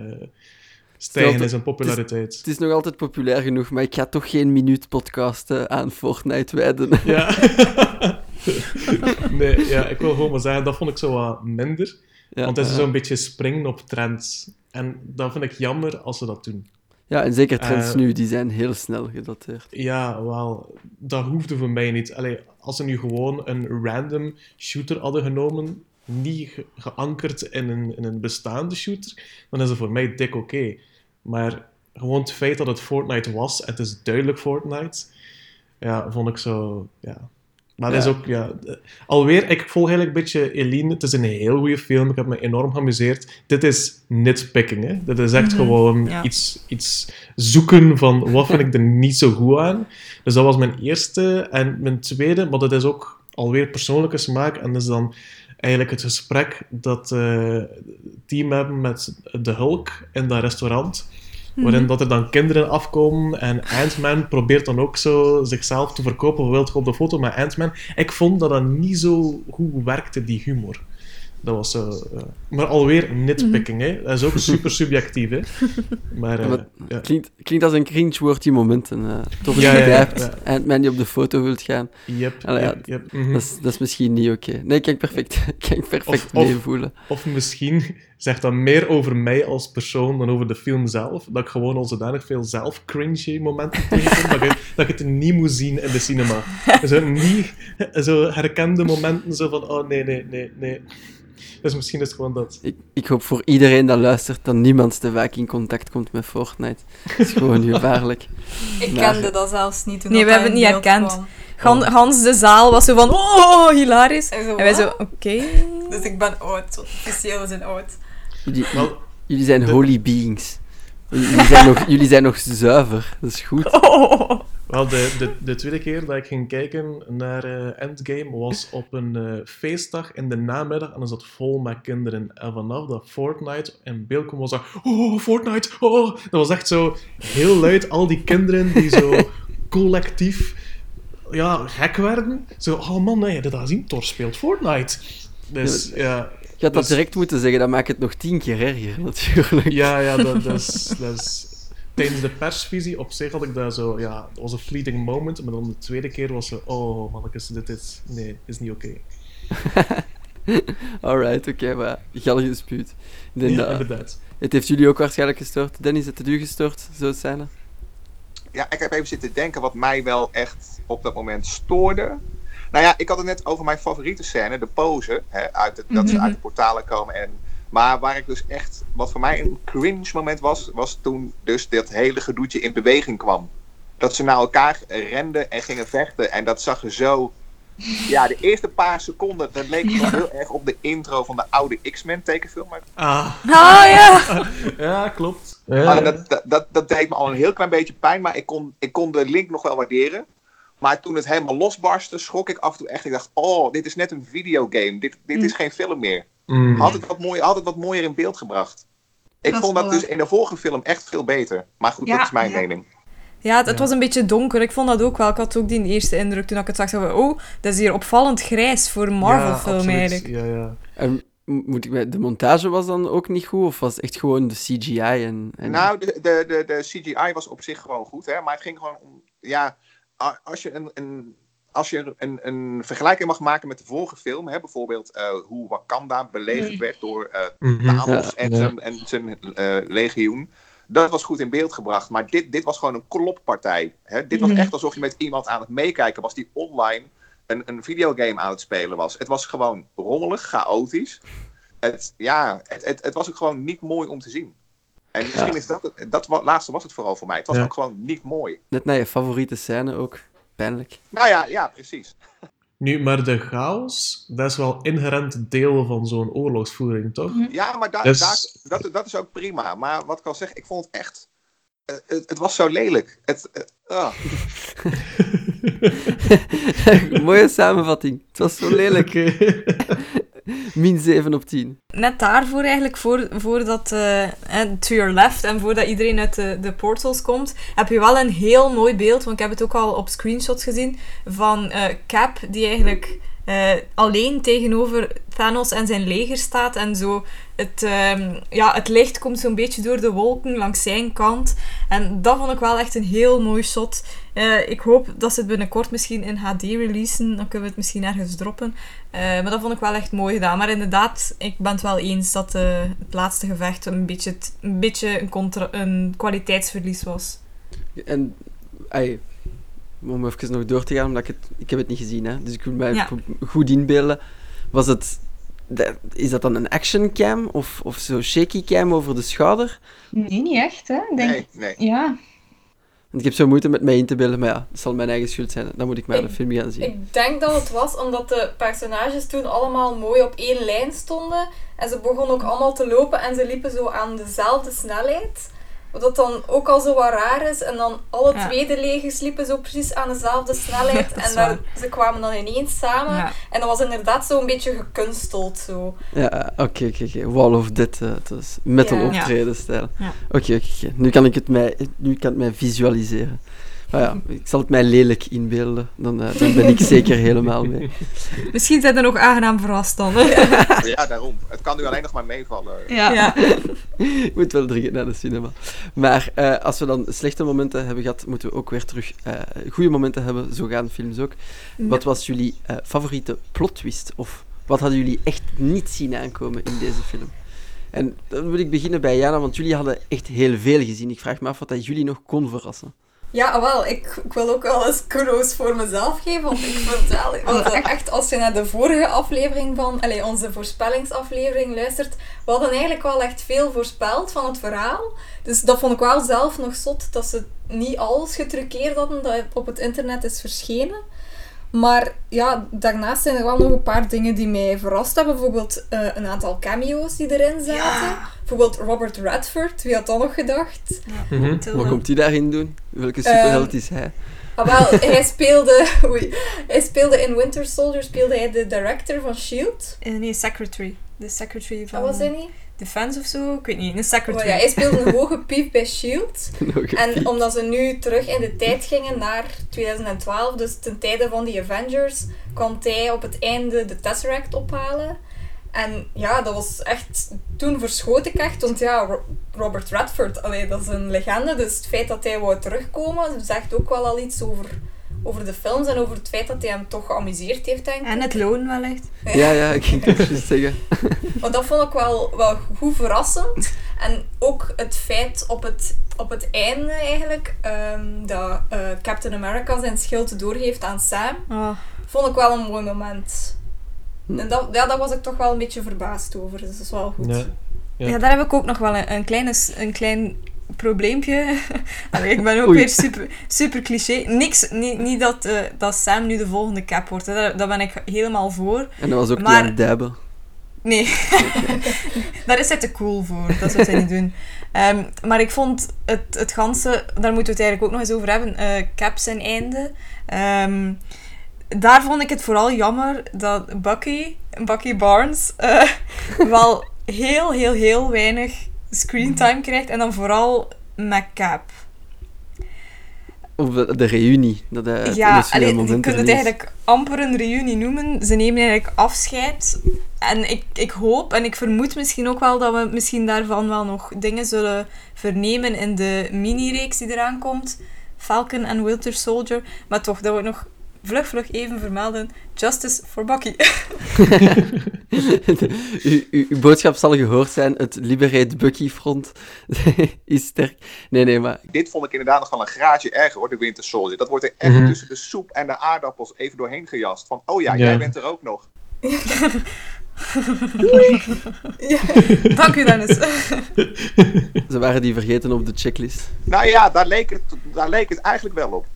stijgen Stelt- is in populariteit. Het is nog altijd populair genoeg, maar ik ga toch geen minuut podcast eh, aan Fortnite wijden. Ja. nee, ja, ik wil gewoon maar zeggen, dat vond ik zo wat minder. Ja, want het is eh, zo'n beetje springen op trends. En dat vind ik jammer als ze dat doen. Ja, en zeker trends Eh, nu, die zijn heel snel gedateerd. Ja, wel, dat hoefde voor mij niet. Allee, als ze nu gewoon een random shooter hadden genomen, niet ge- geankerd in een, in een bestaande shooter, dan is het voor mij dik oké. Maar gewoon het feit dat het Fortnite was, het is duidelijk Fortnite, ja, vond ik zo, ja. Maar is ook, ja... Alweer, ik volg eigenlijk een beetje Eline. Het is een heel goede film. Ik heb me enorm geamuseerd. Dit is nitpicking, hè. Dit is echt Mhm, gewoon ja. iets, iets zoeken van wat vind ik er niet zo goed aan. Dus dat was mijn eerste. En mijn tweede, maar dat is ook alweer persoonlijke smaak. En dat is dan eigenlijk het gesprek dat eh, het team hebben met de Hulk in dat restaurant. Waarin dat er dan kinderen afkomen en Ant-Man probeert dan ook zo zichzelf te verkopen. Wilden op de foto met Ant-Man. Ik vond dat dat niet zo goed werkte, die humor. Dat was zo... ja. Maar alweer nitpicking, hè. Dat is ook super subjectief, hè. Maar, eh, Ja, maar- ja. Klinkt, klinkt als een cringe-woord die momenten. eh toch Ja, ja, ja, ja, hebt ja. en het man die op de foto wilt gaan. Yep, Allee. Mhm. Dat, is, dat is misschien niet oké. Nee, ik kan ik perfect, kan ik perfect Of- meevoelen. Of misschien zegt dat meer over mij als persoon dan over de film zelf. Dat ik gewoon al zodanig veel zelf-cringy momenten tegenkom, dat, ik, dat ik het niet moet zien in de cinema. Zo, niet, zo herkende momenten, zo van, oh nee, nee, nee, nee. Dus misschien is het gewoon dat. Ik, ik hoop voor iedereen dat luistert dat niemand te vaak in contact komt met Fortnite. Dat is gewoon gevaarlijk. Ik Maar- kende dat zelfs niet toen Nee, dat we hebben het niet herkend. Gan- Gans de zaal was zo van, oh, hilarisch. En, zo, En wij zo, oké. Dus ik ben oud. Officieel zijn oud. Jullie, Wel, jullie zijn holy beings. Jullie zijn, nog, jullie zijn nog zuiver. Dat is goed. Oh. wel de, de, de tweede keer dat ik ging kijken naar eh, Endgame was op een eh, feestdag in de namiddag en dan zat vol met kinderen. En vanaf dat Fortnite in beeld kwam, was dat... Oh, Fortnite! Oh! Dat was echt zo heel luid. Al die kinderen die zo collectief ja, gek werden. Zo, oh man, nee, dat gezien. Thor speelt Fortnite. Dus ja... Je had dat Dus- direct moeten zeggen, dat maakt het nog tien keer erger, natuurlijk. Ja, ja, dat, dat, is, dat is... Tijdens de persvisie op zich had ik dat zo... Ja, dat was een fleeting moment. Maar dan de tweede keer was zo... Oh, mannetjes, dit is... Nee, is niet oké. Alright, oké, maar gal gespuwd. Ik denk Ja, dat- inderdaad. het heeft jullie ook waarschijnlijk gestoord. Dennis, het het u gestoord, zo zijn Ja, ik heb even zitten denken wat mij wel echt op dat moment stoorde. Nou ja, ik had het net over mijn favoriete scène, de pose. Hè, uit het, dat ze uit de portalen komen. En, maar waar ik dus echt, wat voor mij een cringe moment was, was toen dus dat hele gedoetje in beweging kwam. Dat ze naar elkaar renden en gingen vechten. En dat zag er zo. Ja, de eerste paar seconden, dat leek nog heel erg op de intro van de oude X-Men tekenfilm. Maar Ah, Ah, ja. ja, klopt. Maar Ja, dat, dat, dat, dat deed me al een heel klein beetje pijn, maar ik kon, ik kon de link nog wel waarderen. Maar toen het helemaal losbarstte, schrok ik af en toe echt. Ik dacht, oh, dit is net een videogame. Dit, dit is geen film meer. Mm. Had het, wat mooier, had het wat mooier in beeld gebracht. Ik Dat vond dat dus in de vorige film echt veel beter. Maar goed, Ja, dat is mijn ja. mening. Ja, het, het Ja. was een beetje donker. Ik vond dat ook wel. Ik had ook die eerste indruk toen ik het zag. Oh, dat is hier opvallend grijs voor een Ja, Marvel-film absoluut. eigenlijk. Ja, ja. En moet ik, bij- de montage was dan ook niet goed, of was het echt gewoon de CGI en... en... Nou, de, de, de, de CGI was op zich gewoon goed, hè? maar het ging gewoon om. Ja, als je een, een, als je een, een vergelijking mag maken met de vorige film, hè, bijvoorbeeld eh, hoe Wakanda belegerd werd door eh, Mhm. Thanos Ja, en ja. zijn, en zijn eh, legioen. Dat was goed in beeld gebracht. Maar dit, dit was gewoon een kloppartij. Hè? Dit was Mhm. echt alsof je met iemand aan het meekijken was die online een, een videogame aan het spelen was. Het was gewoon rommelig, chaotisch. Het, ja, het, het, het was ook gewoon niet mooi om te zien. En misschien Ja. is dat, het- dat laatste was het vooral voor mij. Het was Ja. ook gewoon niet mooi. Net naar je favoriete scène ook. Pijnlijk. Nou ja, ja, precies. Nu, maar de chaos, dat is wel inherent deel van zo'n oorlogsvoering, toch? Ja, maar daar Dus- daar, dat, dat is ook prima. Maar wat ik al zeg, ik vond het echt... eh, het, het was zo lelijk. Het, ah. Mooie samenvatting. Het was zo lelijk. Min 7 op 10. Net daarvoor eigenlijk, voor, voordat eh, To Your Left en voordat iedereen uit de, de portals komt, heb je wel een heel mooi beeld, want ik heb het ook al op screenshots gezien, van eh, Cap die eigenlijk eh, alleen tegenover Thanos en zijn leger staat en zo het, ehm, ja, het licht komt zo'n beetje door de wolken langs zijn kant. En dat vond ik wel echt een heel mooi shot. Eh, ik hoop dat ze het binnenkort misschien in HD releasen. Dan kunnen we het misschien ergens droppen. Eh, maar dat vond ik wel echt mooi gedaan. Maar inderdaad, ik ben het wel eens dat het laatste gevecht een beetje, een, beetje een, een kwaliteitsverlies was. En, ai, om even nog door te gaan, omdat ik het... Ik heb het niet gezien, hè. Dus ik wil mij Ja. goed inbeelden. Was het... is dat dan een action cam? Of, of zo shaky cam over de schouder? Nee, niet echt, hè? Ik denk, Nee, nee. Ja, Want ik heb zo moeite met mij in te beelden, maar ja, het zal mijn eigen schuld zijn. Dan moet ik maar Ik- de film gaan zien. Ik denk dat het was omdat de personages toen allemaal mooi op één lijn stonden. En ze begonnen ook allemaal te lopen en ze liepen zo aan dezelfde snelheid. Wat dat dan ook al zo wat raar is. En dan alle Ja. tweede legers liepen zo precies aan dezelfde snelheid. En daar, ze kwamen dan ineens samen. Ja. En dat was inderdaad zo een beetje gekunsteld. Zo. Ja, oké, oké, oké. Wall of eh, het was metal optreden stijl. Oké, oké, oké. Nu kan ik het mij, nu kan het mij visualiseren. Ah ja, ik zal het mij lelijk inbeelden. Dan, eh, dan ben ik zeker helemaal mee. Misschien zijn er nog aangenaam verrast dan. hè? Ja, daarom. Het kan nu alleen nog maar meevallen. Ja. Ja. Ik moet wel dringend naar de cinema. Maar eh, als we dan slechte momenten hebben gehad, moeten we ook weer terug eh goede momenten hebben. Zo gaan films ook. Wat was jullie eh, favoriete plot twist? Of wat hadden jullie echt niet zien aankomen in deze film? En dan wil ik beginnen bij Jana, want jullie hadden echt heel veel gezien. Ik vraag me af wat dat jullie nog kon verrassen. Ja, wel, ik, ik wil ook wel eens kudos voor mezelf geven, want ik wel, want echt, als je naar de vorige aflevering van, allee, onze voorspellingsaflevering luistert, we hadden eigenlijk wel echt veel voorspeld van het verhaal. Dus dat vond ik wel zelf nog zot, dat ze niet alles getruckeerd hadden dat op het internet is verschenen. Maar ja, daarnaast zijn er wel nog een paar dingen die mij verrast hebben. Bijvoorbeeld eh, een aantal cameo's die erin zaten. Bijvoorbeeld Robert Redford, wie had dat nog gedacht? Mhm. Wat komt hij daarin doen? Welke superheld is hij? Ah, wel, hij speelde, oei, hij speelde in Winter Soldier speelde hij de director van S.H.I.E.L.D. Eh, nee, secretary. De secretary van Dat was hij niet? Defense of zo? Ik weet niet. Een Oh, secretary. ja, hij speelde een hoge piep bij S.H.I.E.L.D. Nog een En piep. omdat ze nu terug in de tijd gingen naar 2012, dus ten tijde van die Avengers, kwam hij op het einde de Tesseract ophalen. En ja, dat was echt... Toen verschoot ik echt, want ja, Ro- Robert Redford, allee, dat is een legende, dus het feit dat hij wou terugkomen, zegt ook wel al iets over, over de films en over het feit dat hij hem toch geamuseerd heeft, denk ik. En het loon wellicht. Ja, ja, ik ging het juist zeggen. Maar dat vond ik wel, wel goed verrassend. En ook het feit op het, op het einde eigenlijk, ehm, dat eh, Captain America zijn schild doorgeeft aan Sam, Oh. vond ik wel een mooi moment. En dat, ja, daar was ik toch wel een beetje verbaasd over, dus dat is wel goed. Ja. Ja. Ja. daar heb ik ook nog wel een, een, kleine, een klein probleempje. Allee, ik ben ook Oei. weer super, super cliché. Niks, niet, niet dat, eh, dat Sam nu de volgende cap wordt. Hè. Daar, daar ben ik helemaal voor. En dat was ook Maar- niet aan dabben. Nee, daar is hij te cool voor. Dat zou hij niet doen. Ehm, maar ik vond het, het ganse, daar moeten we het eigenlijk ook nog eens over hebben, eh Cap zijn einde. Ehm, daar vond ik het vooral jammer dat Bucky, Bucky Barnes, eh, wel heel, heel, heel weinig screentime krijgt. En dan vooral met Cap. Of de, de reunie. Dat Ja, alleen, je kunt het eigenlijk amper een reunie noemen. Ze nemen eigenlijk afscheid. En ik, ik hoop en ik vermoed misschien ook wel dat we misschien daarvan wel nog dingen zullen vernemen in de mini-reeks die eraan komt. Falcon en Winter Soldier. Maar toch, dat we nog vlug, vlug even vermelden. Justice for Bucky. uw, boodschap zal gehoord zijn. Het Liberate Bucky front is sterk. Nee, nee, maar... Dit vond ik inderdaad nog wel een graadje erger hoor, de Winter Soldier. Dat wordt er echt Mhm. tussen de soep en de aardappels even doorheen gejast. Van, oh ja, Ja. jij bent er ook nog. Dank u, Dennis. Ze waren die vergeten op de checklist. Nou ja, daar leek het, daar leek het eigenlijk wel op.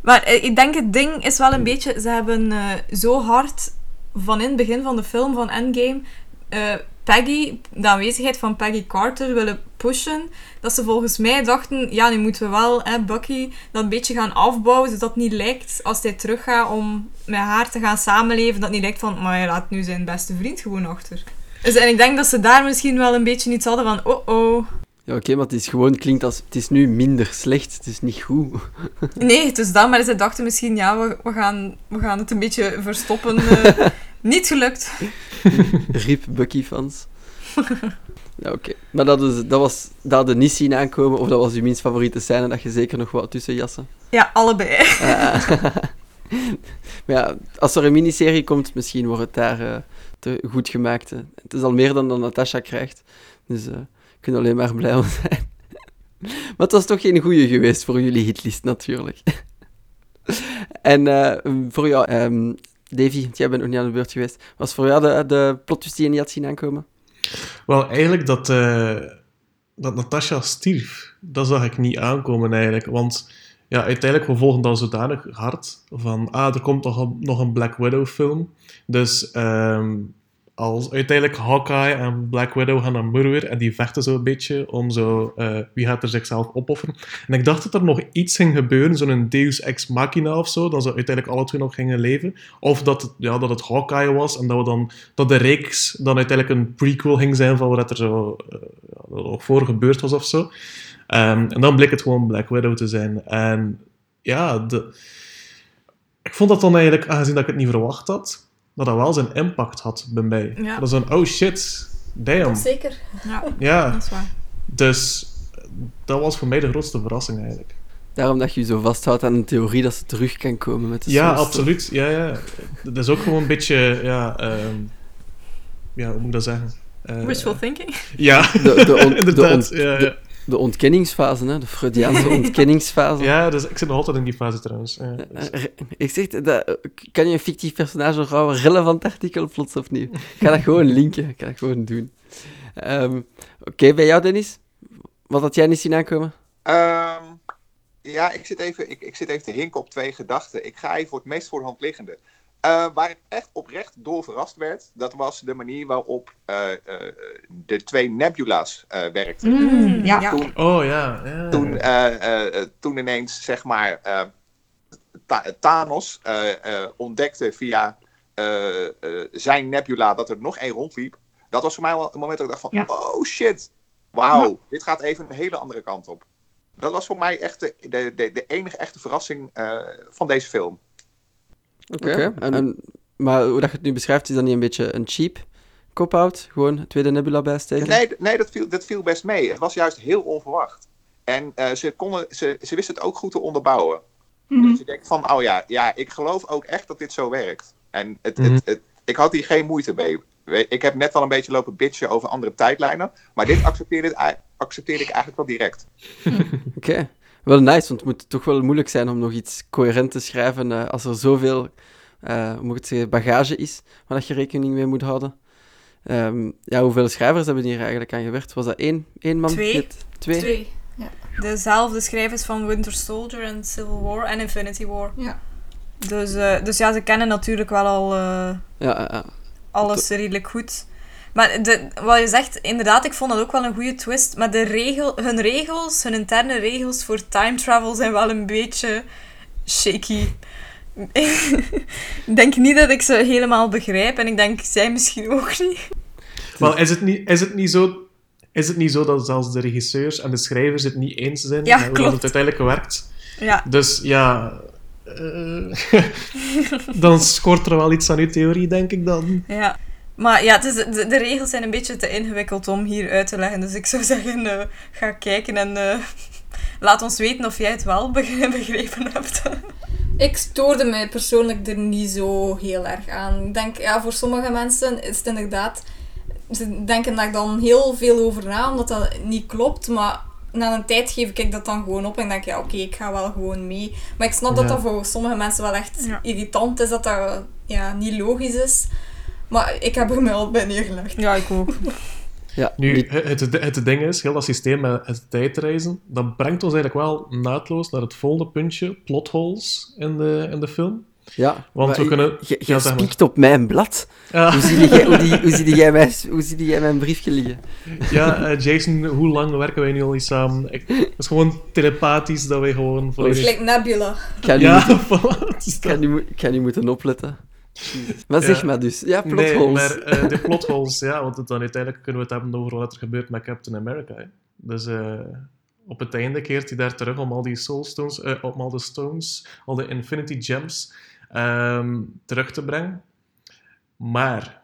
Maar eh, ik denk het ding is wel een beetje... Ze hebben eh, zo hard van in het begin van de film, van Endgame... eh, Peggy, de aanwezigheid van Peggy Carter willen pushen. Dat ze volgens mij dachten... Ja, nu moeten we wel hè, Bucky dat een beetje gaan afbouwen. Zodat het niet lijkt, als hij teruggaat om met haar te gaan samenleven... Dat het niet lijkt van... Maar hij laat nu zijn beste vriend gewoon achter. Dus, en ik denk dat ze daar misschien wel een beetje iets hadden van... Oh oh. Ja, oké, maar het is gewoon klinkt als... Het is nu minder slecht. Het is niet goed. Nee, het is dat, maar ze dachten misschien, ja, we, we, gaan, we gaan het een beetje verstoppen. eh. niet gelukt. Rip Bucky-fans. Ja, oké. Maar dat, is, dat was... Dat hadden niet zien aankomen. Of dat was uw minst favoriete scène. Dat je zeker nog wat tussen jassen. Ja, allebei. Ah. maar ja, als er een miniserie komt, misschien wordt het daar eh, te goed gemaakt. hè. Het is al meer dan dat Natasha krijgt. Dus eh kan alleen maar blij om zijn. maar het was toch geen goede geweest voor jullie hitlist, natuurlijk. en eh, voor jou, ehm, Davy, jij bent nog niet aan de beurt geweest. Was voor jou de, de die je niet had zien aankomen? Wel, eigenlijk dat, eh, dat Natasha stierf, dat zag ik niet aankomen eigenlijk. Want ja, uiteindelijk, we volgen dan zodanig hard van, ah, er komt een, nog een Black Widow film. Dus ehm, als uiteindelijk Hawkeye en Black Widow gaan naar Murwer en die vechten zo een beetje om zo, eh, wie gaat er zichzelf opofferen. En ik dacht dat er nog iets ging gebeuren, zo'n Deus Ex Machina of zo, dat ze uiteindelijk alle twee nog gingen leven. Of dat ja, dat het Hawkeye was en dat, we dan, dat de reeks dan uiteindelijk een prequel ging zijn van wat er zo eh, nog voor gebeurd was of zo. Ehm, en dan bleek het gewoon Black Widow te zijn. En ja, de... ik vond dat dan eigenlijk, aangezien dat ik het niet verwacht had, dat dat wel zijn impact had bij mij. Ja. Dat is een, oh shit, damn. Zeker. Ja, Ja, dat is waar. dus dat was voor mij de grootste verrassing eigenlijk. Daarom dat je je zo vasthoudt aan een theorie dat ze terug kan komen met de Ja, absoluut. Ja, ja. Dat is ook gewoon een beetje, ja, ehm, ja hoe moet ik dat zeggen? Eh, Wishful thinking. Ja, De, de, on- de, ja, ja. de, de ontkenningsfase, hè? de Freudiaanse ontkenningsfase. ja, dus ik zit nog altijd in die fase trouwens. Ja, dus- Eh, Ik zeg, dat, kan je een fictief personage houden, relevant artikel plots opnieuw? Ik ga dat gewoon linken, ik ga dat gewoon doen. Ehm, Oké, bij jou Dennis? Wat had jij niet zien aankomen? Ehm, ja, ik zit, even, ik, ik zit even te hinken op twee gedachten. Ik ga even voor het meest voor de hand liggende. Eh, waar ik echt oprecht door verrast werd, dat was de manier waarop eh, eh, de twee nebula's eh, werkten. Mm, ja. Ja. Oh ja. Toen, eh, eh, eh, toen ineens, zeg maar, eh, Tha- Thanos eh, eh, ontdekte via eh, eh, zijn nebula dat er nog één rondliep. Dat was voor mij wel een moment dat ik dacht van, Ja. oh shit, wauw, dit gaat even een hele andere kant op. Dat was voor mij echt de, de, de, de enige echte verrassing eh, van deze film. Oké. en- Maar hoe dat je het nu beschrijft, is dat niet een beetje een cheap cop-out? Gewoon een tweede nebula bijsteken? Nee, nee dat, viel, dat viel best mee. Het was juist heel onverwacht. En eh, ze, konden, ze, ze wisten het ook goed te onderbouwen. Mhm. Dus ik denk van, oh ja, ja, ik geloof ook echt dat dit zo werkt. En het, Mhm. het, het, ik had hier geen moeite mee. Ik heb net wel een beetje lopen bitchen over andere tijdlijnen. Maar dit accepteerde, accepteerde ik eigenlijk wel direct. Oké. Wel nice, want het moet toch wel moeilijk zijn om nog iets coherent te schrijven eh, als er zoveel eh, hoe moet ik het zeggen, bagage is waar dat je rekening mee moet houden. Ehm, ja, hoeveel schrijvers hebben hier eigenlijk aan gewerkt? Was dat één, één man? Twee. Twee? Twee. Dezelfde schrijvers van Winter Soldier en Civil War en Infinity War. Ja. Dus, eh, dus ja, ze kennen natuurlijk wel al eh, Ja, ja, ja. alles redelijk goed. Maar de, wat je zegt, inderdaad, ik vond dat ook wel een goede twist. Maar de regel, hun regels, hun interne regels voor time travel zijn wel een beetje shaky. ik denk niet dat ik ze helemaal begrijp en ik denk zij misschien ook niet. Wel, is het niet, is het niet zo... Is het niet zo dat zelfs de regisseurs en de schrijvers het niet eens zijn Ja, met hoe klopt. het uiteindelijk werkt? Ja, Dus ja... eh, dan schort er wel iets aan uw theorie, denk ik dan. ja. Maar ja, het is, de, de regels zijn een beetje te ingewikkeld om hier uit te leggen. Dus ik zou zeggen, eh, ga kijken en eh, laat ons weten of jij het wel be- begrepen hebt. Ik stoorde mij persoonlijk er niet zo heel erg aan. Ik denk, ja, voor sommige mensen is het inderdaad... Ze denken daar dan heel veel over na, omdat dat niet klopt. Maar na een tijd geef ik dat dan gewoon op en denk, ja, oké, ik ga wel gewoon mee. Maar ik snap dat dat voor sommige mensen wel echt Ja. irritant is, dat dat ja, niet logisch is. Maar ik heb er mij al bij neergelegd. Ja, ik ook. ja Nu, het, het, het ding is, heel dat systeem met het tijdreizen, dat brengt ons eigenlijk wel naadloos naar het volgende puntje, plotholes in de, in de film. ja. Want maar we kunnen... Je, je ja, zeg maar. spiekt op mijn blad. Ja, Hoe zie jij, hoe die, hoe zie jij, mijn, hoe zie jij mijn briefje liggen? ja eh, Jason, hoe lang werken wij nu al niet samen? Ik, het is gewoon telepathisch dat wij gewoon volledig... Like Nebula. Ik ga nu, Ja, moeten, voilà, het is ik dat. ga nu, mo- ik ga nu moeten opletten. Maar Ja. zeg maar dus. Ja, Nee, plotholes. maar eh, de plotholes, ja, want dan uiteindelijk kunnen we het hebben over wat er gebeurt met Captain America. Hè. Dus eh, op het einde keert hij daar terug om al die soulstones, eh om al de stones, al de Infinity Gems ehm, terug te brengen. Maar...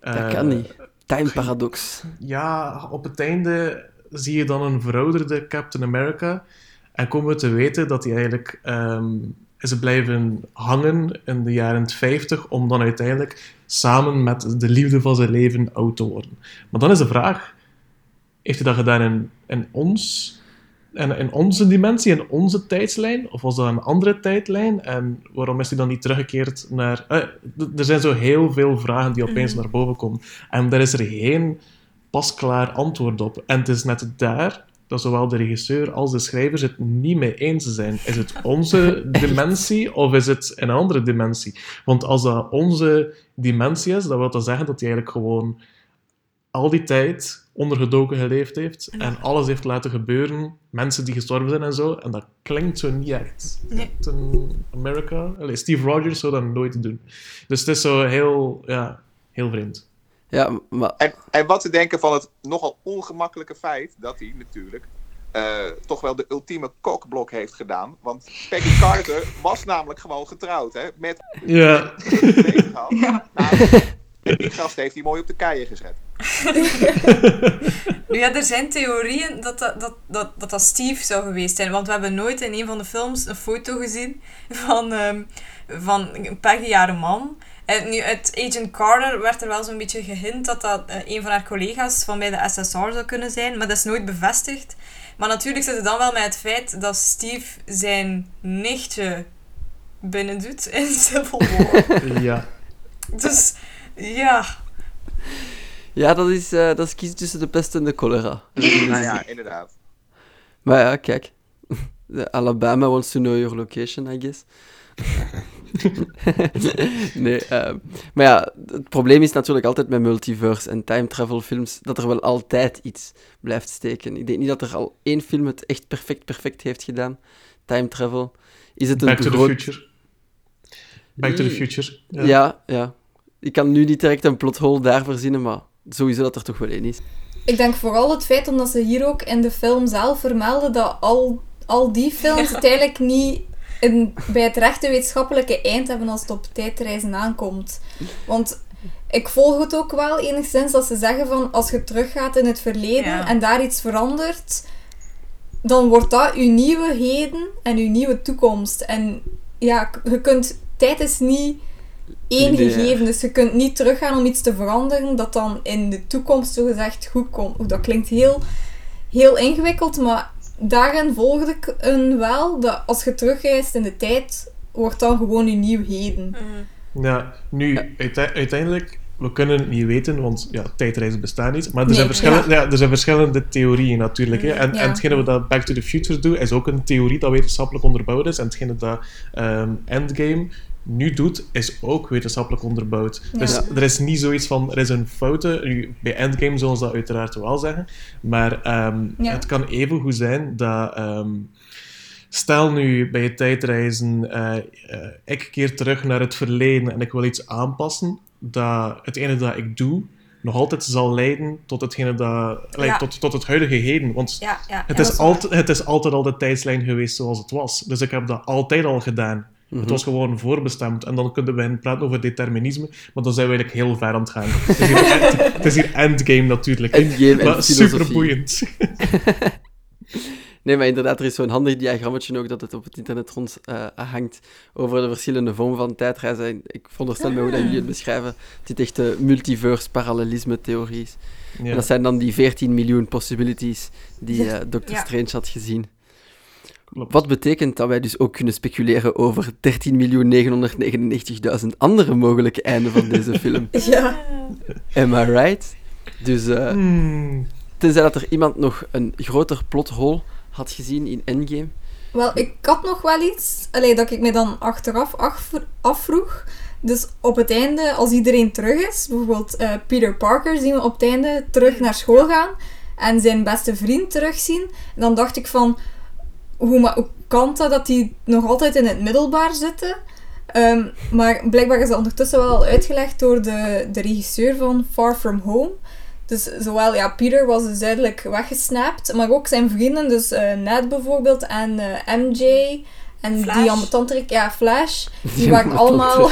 dat eh, kan niet. Time paradox. Ja, op het einde zie je dan een verouderde Captain America. En komen we te weten dat hij eigenlijk ehm, is blijven hangen in de jaren 50 om dan uiteindelijk samen met de liefde van zijn leven oud te worden. Maar dan is de vraag, heeft hij dat gedaan in, in ons, in, in onze dimensie, in onze tijdslijn? Of was dat een andere tijdlijn? En waarom is hij dan niet teruggekeerd naar... eh, er zijn zo heel veel vragen die opeens naar boven komen. En daar is er geen pasklaar antwoord op. En het is net daar dat zowel de regisseur als de schrijvers het niet mee eens zijn. Is het onze dimensie of is het een andere dimensie? Want als dat onze dimensie is, dan wil dat zeggen dat hij eigenlijk gewoon al die tijd ondergedoken geleefd heeft en alles heeft laten gebeuren, mensen die gestorven zijn en zo. En dat klinkt zo niet echt. Nee. America. Allee, Steve Rogers zou dat nooit doen. Dus het is zo heel, ja, heel vreemd. Ja, maar En, en wat te denken van het nogal ongemakkelijke feit dat hij natuurlijk eh, toch wel de ultieme kokblok heeft gedaan. Want Peggy Carter was namelijk gewoon getrouwd, hè? Met Ja. Ja. Nou, die gast heeft hij mooi op de keien gezet. Nu ja, er zijn theorieën dat dat, dat, dat, dat dat Steve zou geweest zijn. Want we hebben nooit in een van de films een foto gezien van, ehm van Peggy haar man. En nu, uit Agent Carter werd er wel zo'n beetje gehint dat dat eh, een van haar collega's van bij de SSR zou kunnen zijn. Maar dat is nooit bevestigd. Maar natuurlijk zit het dan wel met het feit dat Steve zijn nichtje binnendoet in Civil War. ja. dus ja, Ja, dat is, eh, dat is kiezen tussen de pest en de cholera. Nou ja, inderdaad. Maar ja, kijk. Alabama wants to know your location, I guess. nee, ehm, maar ja, het probleem is natuurlijk altijd met multiverse en time travel films dat er wel altijd iets blijft steken. Ik denk niet dat er al één film het echt perfect, perfect heeft gedaan. Time travel. Is het een Back to the groot... Future. Back to the Future. Ja. ja, Ik kan nu niet direct een plothole daar verzinnen, maar sowieso dat er toch wel één is. Ik denk vooral het feit omdat ze hier ook in de film zelf vermelden dat al, al die films het eigenlijk niet in, bij het rechte wetenschappelijke eind hebben als het op tijdreizen aankomt. Want ik volg het ook wel enigszins dat ze zeggen van als je teruggaat in het verleden Ja. en daar iets verandert, dan wordt dat uw nieuwe heden en uw nieuwe toekomst. En ja, je kunt, tijd is niet één gegeven, dus je kunt niet teruggaan om iets te veranderen dat dan in de toekomst zogezegd goed komt. Dat klinkt heel, heel ingewikkeld, maar daarin volgde ik een wel, dat als je terugreist in de tijd, wordt dan gewoon uw nieuw heden. Ja, nu, uite- uiteindelijk, we kunnen het niet weten, want ja, tijdreizen bestaan niet. Maar er, Nee, zijn, verschillende, ja. er zijn verschillende theorieën natuurlijk. Hè. En, Ja. en hetgene wat dat Back to the Future doet, is ook een theorie dat wetenschappelijk onderbouwd is. En hetgene dat ehm, Endgame nu doet, is ook wetenschappelijk onderbouwd. Ja. Dus er is niet zoiets van, er is een foute. Nu, bij Endgame zullen ze dat uiteraard wel zeggen. Maar ehm, Ja. het kan even goed zijn dat... ehm, Stel nu bij je tijdreizen, eh, eh, ik keer terug naar het verleden en ik wil iets aanpassen, dat hetgene dat ik doe nog altijd zal leiden tot, hetgene dat, like, Ja. tot, tot het huidige heden. Want ja, ja. het, is altijd, het is altijd al de tijdslijn geweest zoals het was. Dus ik heb dat altijd al gedaan. Het was gewoon voorbestemd. En dan kunnen we praten over determinisme, maar dan zijn we eigenlijk heel ver aan het gaan. Het is hier, end- het is hier endgame natuurlijk. Endgame en maar super filosofie. boeiend. Nee, maar inderdaad, er is zo'n handig diagrammetje ook dat het op het internet rond eh, hangt over de verschillende vormen van tijdreizen. En Ik veronderstel me hoe dat jullie het beschrijven. Dit echt de multiverse parallelisme theorie is. En Ja. dat zijn dan die 14 miljoen possibilities die eh Dr. Ja. Strange had gezien. Klopt. Wat betekent dat wij dus ook kunnen speculeren over 13.999.000 andere mogelijke einden van deze film. Ja. Am I right? Dus eh, Hmm. tenzij dat er iemand nog een groter plothole had gezien in Endgame. Wel, ik had nog wel iets allee, dat ik me dan achteraf afvro- afvroeg. Dus op het einde, als iedereen terug is, bijvoorbeeld eh, Peter Parker, zien we op het einde terug naar school gaan en zijn beste vriend terugzien. Dan dacht ik van, hoe, ma- hoe kan dat dat die nog altijd in het middelbaar zitten? Ehm, maar blijkbaar is dat ondertussen wel al uitgelegd door de, de regisseur van Far From Home. Dus zowel, ja, Peter was dus duidelijk weggesnapt, maar ook zijn vrienden, dus eh, Ned bijvoorbeeld en eh, MJ en Flash. die ja, Flash, die waren allemaal,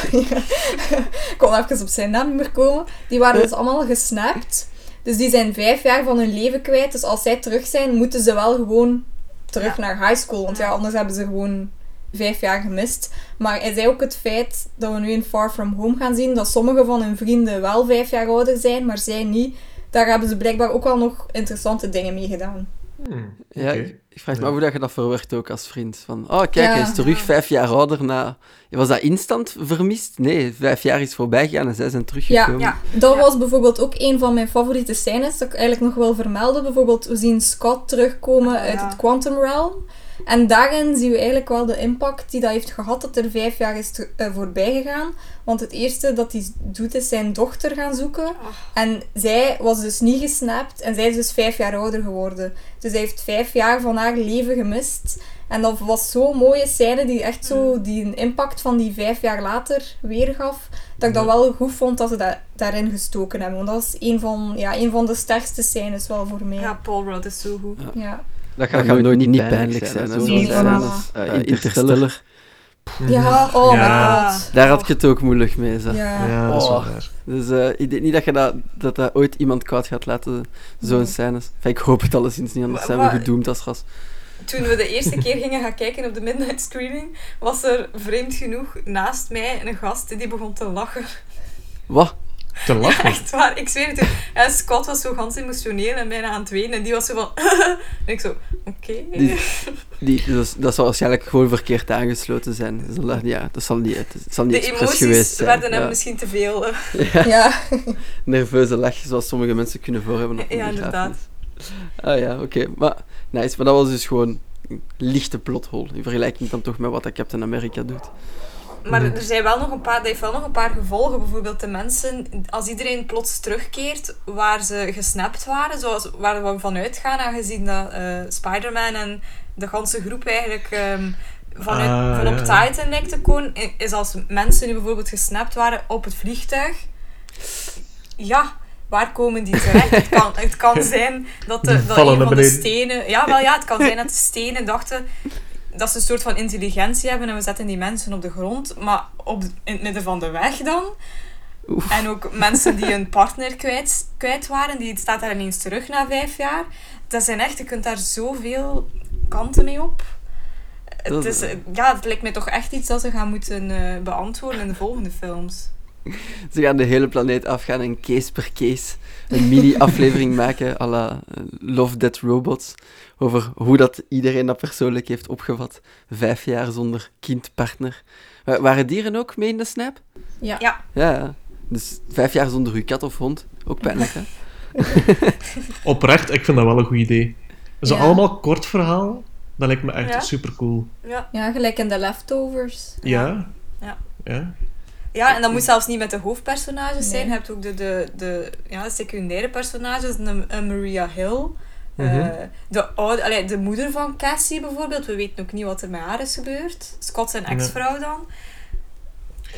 ik kon even op zijn naam niet meer komen, die waren dus allemaal gesnapt. Dus die zijn vijf jaar van hun leven kwijt, dus als zij terug zijn, moeten ze wel gewoon terug naar high school, want ja, anders hebben ze gewoon vijf jaar gemist. Maar hij zei ook het feit dat we nu in Far From Home gaan zien, dat sommige van hun vrienden wel vijf jaar ouder zijn, maar zij niet. Daar hebben ze blijkbaar ook wel nog interessante dingen mee gedaan. Hmm. Ja, ik, ik vraag me Ja. af hoe dat je dat verwerkt ook als vriend. Van, oh, kijk, Ja. hij is terug vijf jaar ouder na... Was dat instant vermist? Nee, vijf jaar is voorbij gegaan en zij zijn teruggekomen. Ja. Dat Ja. was bijvoorbeeld ook een van mijn favoriete scènes, dat ik eigenlijk nog wil vermelden. Bijvoorbeeld, we zien Scott terugkomen Ah, uit ja. het Quantum Realm. En daarin zien we eigenlijk wel de impact die dat heeft gehad dat er vijf jaar is eh, voorbij gegaan. Want het eerste dat hij doet is zijn dochter gaan zoeken. En zij was dus niet gesnapt en zij is dus vijf jaar ouder geworden. Dus hij heeft vijf jaar van haar leven gemist. En dat was zo'n mooie scène die echt zo die een impact van die vijf jaar later weergaf. Dat ik dat wel goed vond dat ze dat daarin gestoken hebben. Want dat is een van, ja, een van de sterkste scènes wel voor mij. Ja, Paul Rudd is zo goed. Ja. Dat gaat nooit niet, pijnlijk zijn. zoals voilà. scènes, eh, Interstellar. Ja, oh Ja. my god. Daar had je het ook moeilijk mee. Zo. Ja. Ja, dat is wel Oh. waar. Dus eh, ik denk niet dat, je dat, dat dat ooit iemand koud gaat laten, zo'n scènes. Enfin, ik hoop het alleszins niet, anders zijn we gedoemd als ras. Toen we de eerste keer gingen gaan kijken op de midnight screening, was er vreemd genoeg naast mij een gast die begon te lachen. Wat? Te lachen. Echt waar, ik zweer het u. En Scott was zo ganz emotioneel en bijna aan het wenen. En die was zo van... en ik zo, oké. Die- Die, dat, dat zal waarschijnlijk gewoon verkeerd aangesloten zijn. Dat zal, ja, dat zal niet, het zal niet De expres geweest emoties zijn. werden hem ja. misschien te veel. eh. Ja, Ja. nerveuze lach, zoals sommige mensen kunnen voorhebben. op een Ja, begrafenis. Ah ja, oké. Maar, nice. maar dat was dus gewoon een lichte plothol. In vergelijking dan toch met wat dat Captain America doet. Maar er zijn wel nog een paar, dat heeft wel nog een paar gevolgen. Bijvoorbeeld de mensen, als iedereen plots terugkeert waar ze gesnapt waren, zoals waar we vanuit gaan, aangezien dat eh, Spider-Man en de ganse groep eigenlijk ehm, vanuit, Ah, van op ja. Titan lijkt te komen, is als mensen nu bijvoorbeeld gesnapt waren op het vliegtuig. Ja, waar komen die terecht? het, kan, het kan zijn dat, de, dat een van de stenen... Ja, wel ja, het kan zijn dat de stenen dachten dat ze een soort van intelligentie hebben en we zetten die mensen op de grond, maar op, in het midden van de weg dan. Oef. En ook mensen die hun partner kwijt, kwijt waren, die staat daar ineens terug na vijf jaar. Dat zijn echt, je kunt daar zoveel kanten mee op. Het, is- ja, het lijkt mij toch echt iets dat ze gaan moeten eh, beantwoorden in de volgende films. Ze gaan de hele planeet afgaan en case per case een mini-aflevering maken à la eh, Love, Dead Robots. Over hoe dat iedereen dat persoonlijk heeft opgevat. Vijf jaar zonder kind, partner. Wa- Waren dieren ook mee in de snap? Ja. Ja. Ja. Dus vijf jaar zonder uw kat of hond. Ook pijnlijk, hè? Oprecht, ik vind dat wel een goed idee. Zo Ja. allemaal kort verhaal, dat lijkt me echt Ja. super cool. Ja. Ja, gelijk in de leftovers. Ja? Ja. Ja. Ja, en dat moet zelfs niet met de hoofdpersonages zijn. Nee. Je hebt ook de, de, de, ja, secundaire personages, een, een Maria Hill. Mhm. eh, de, oude, allee, de moeder van Cassie bijvoorbeeld. We weten ook niet wat er met haar is gebeurd. Scott zijn ex-vrouw dan.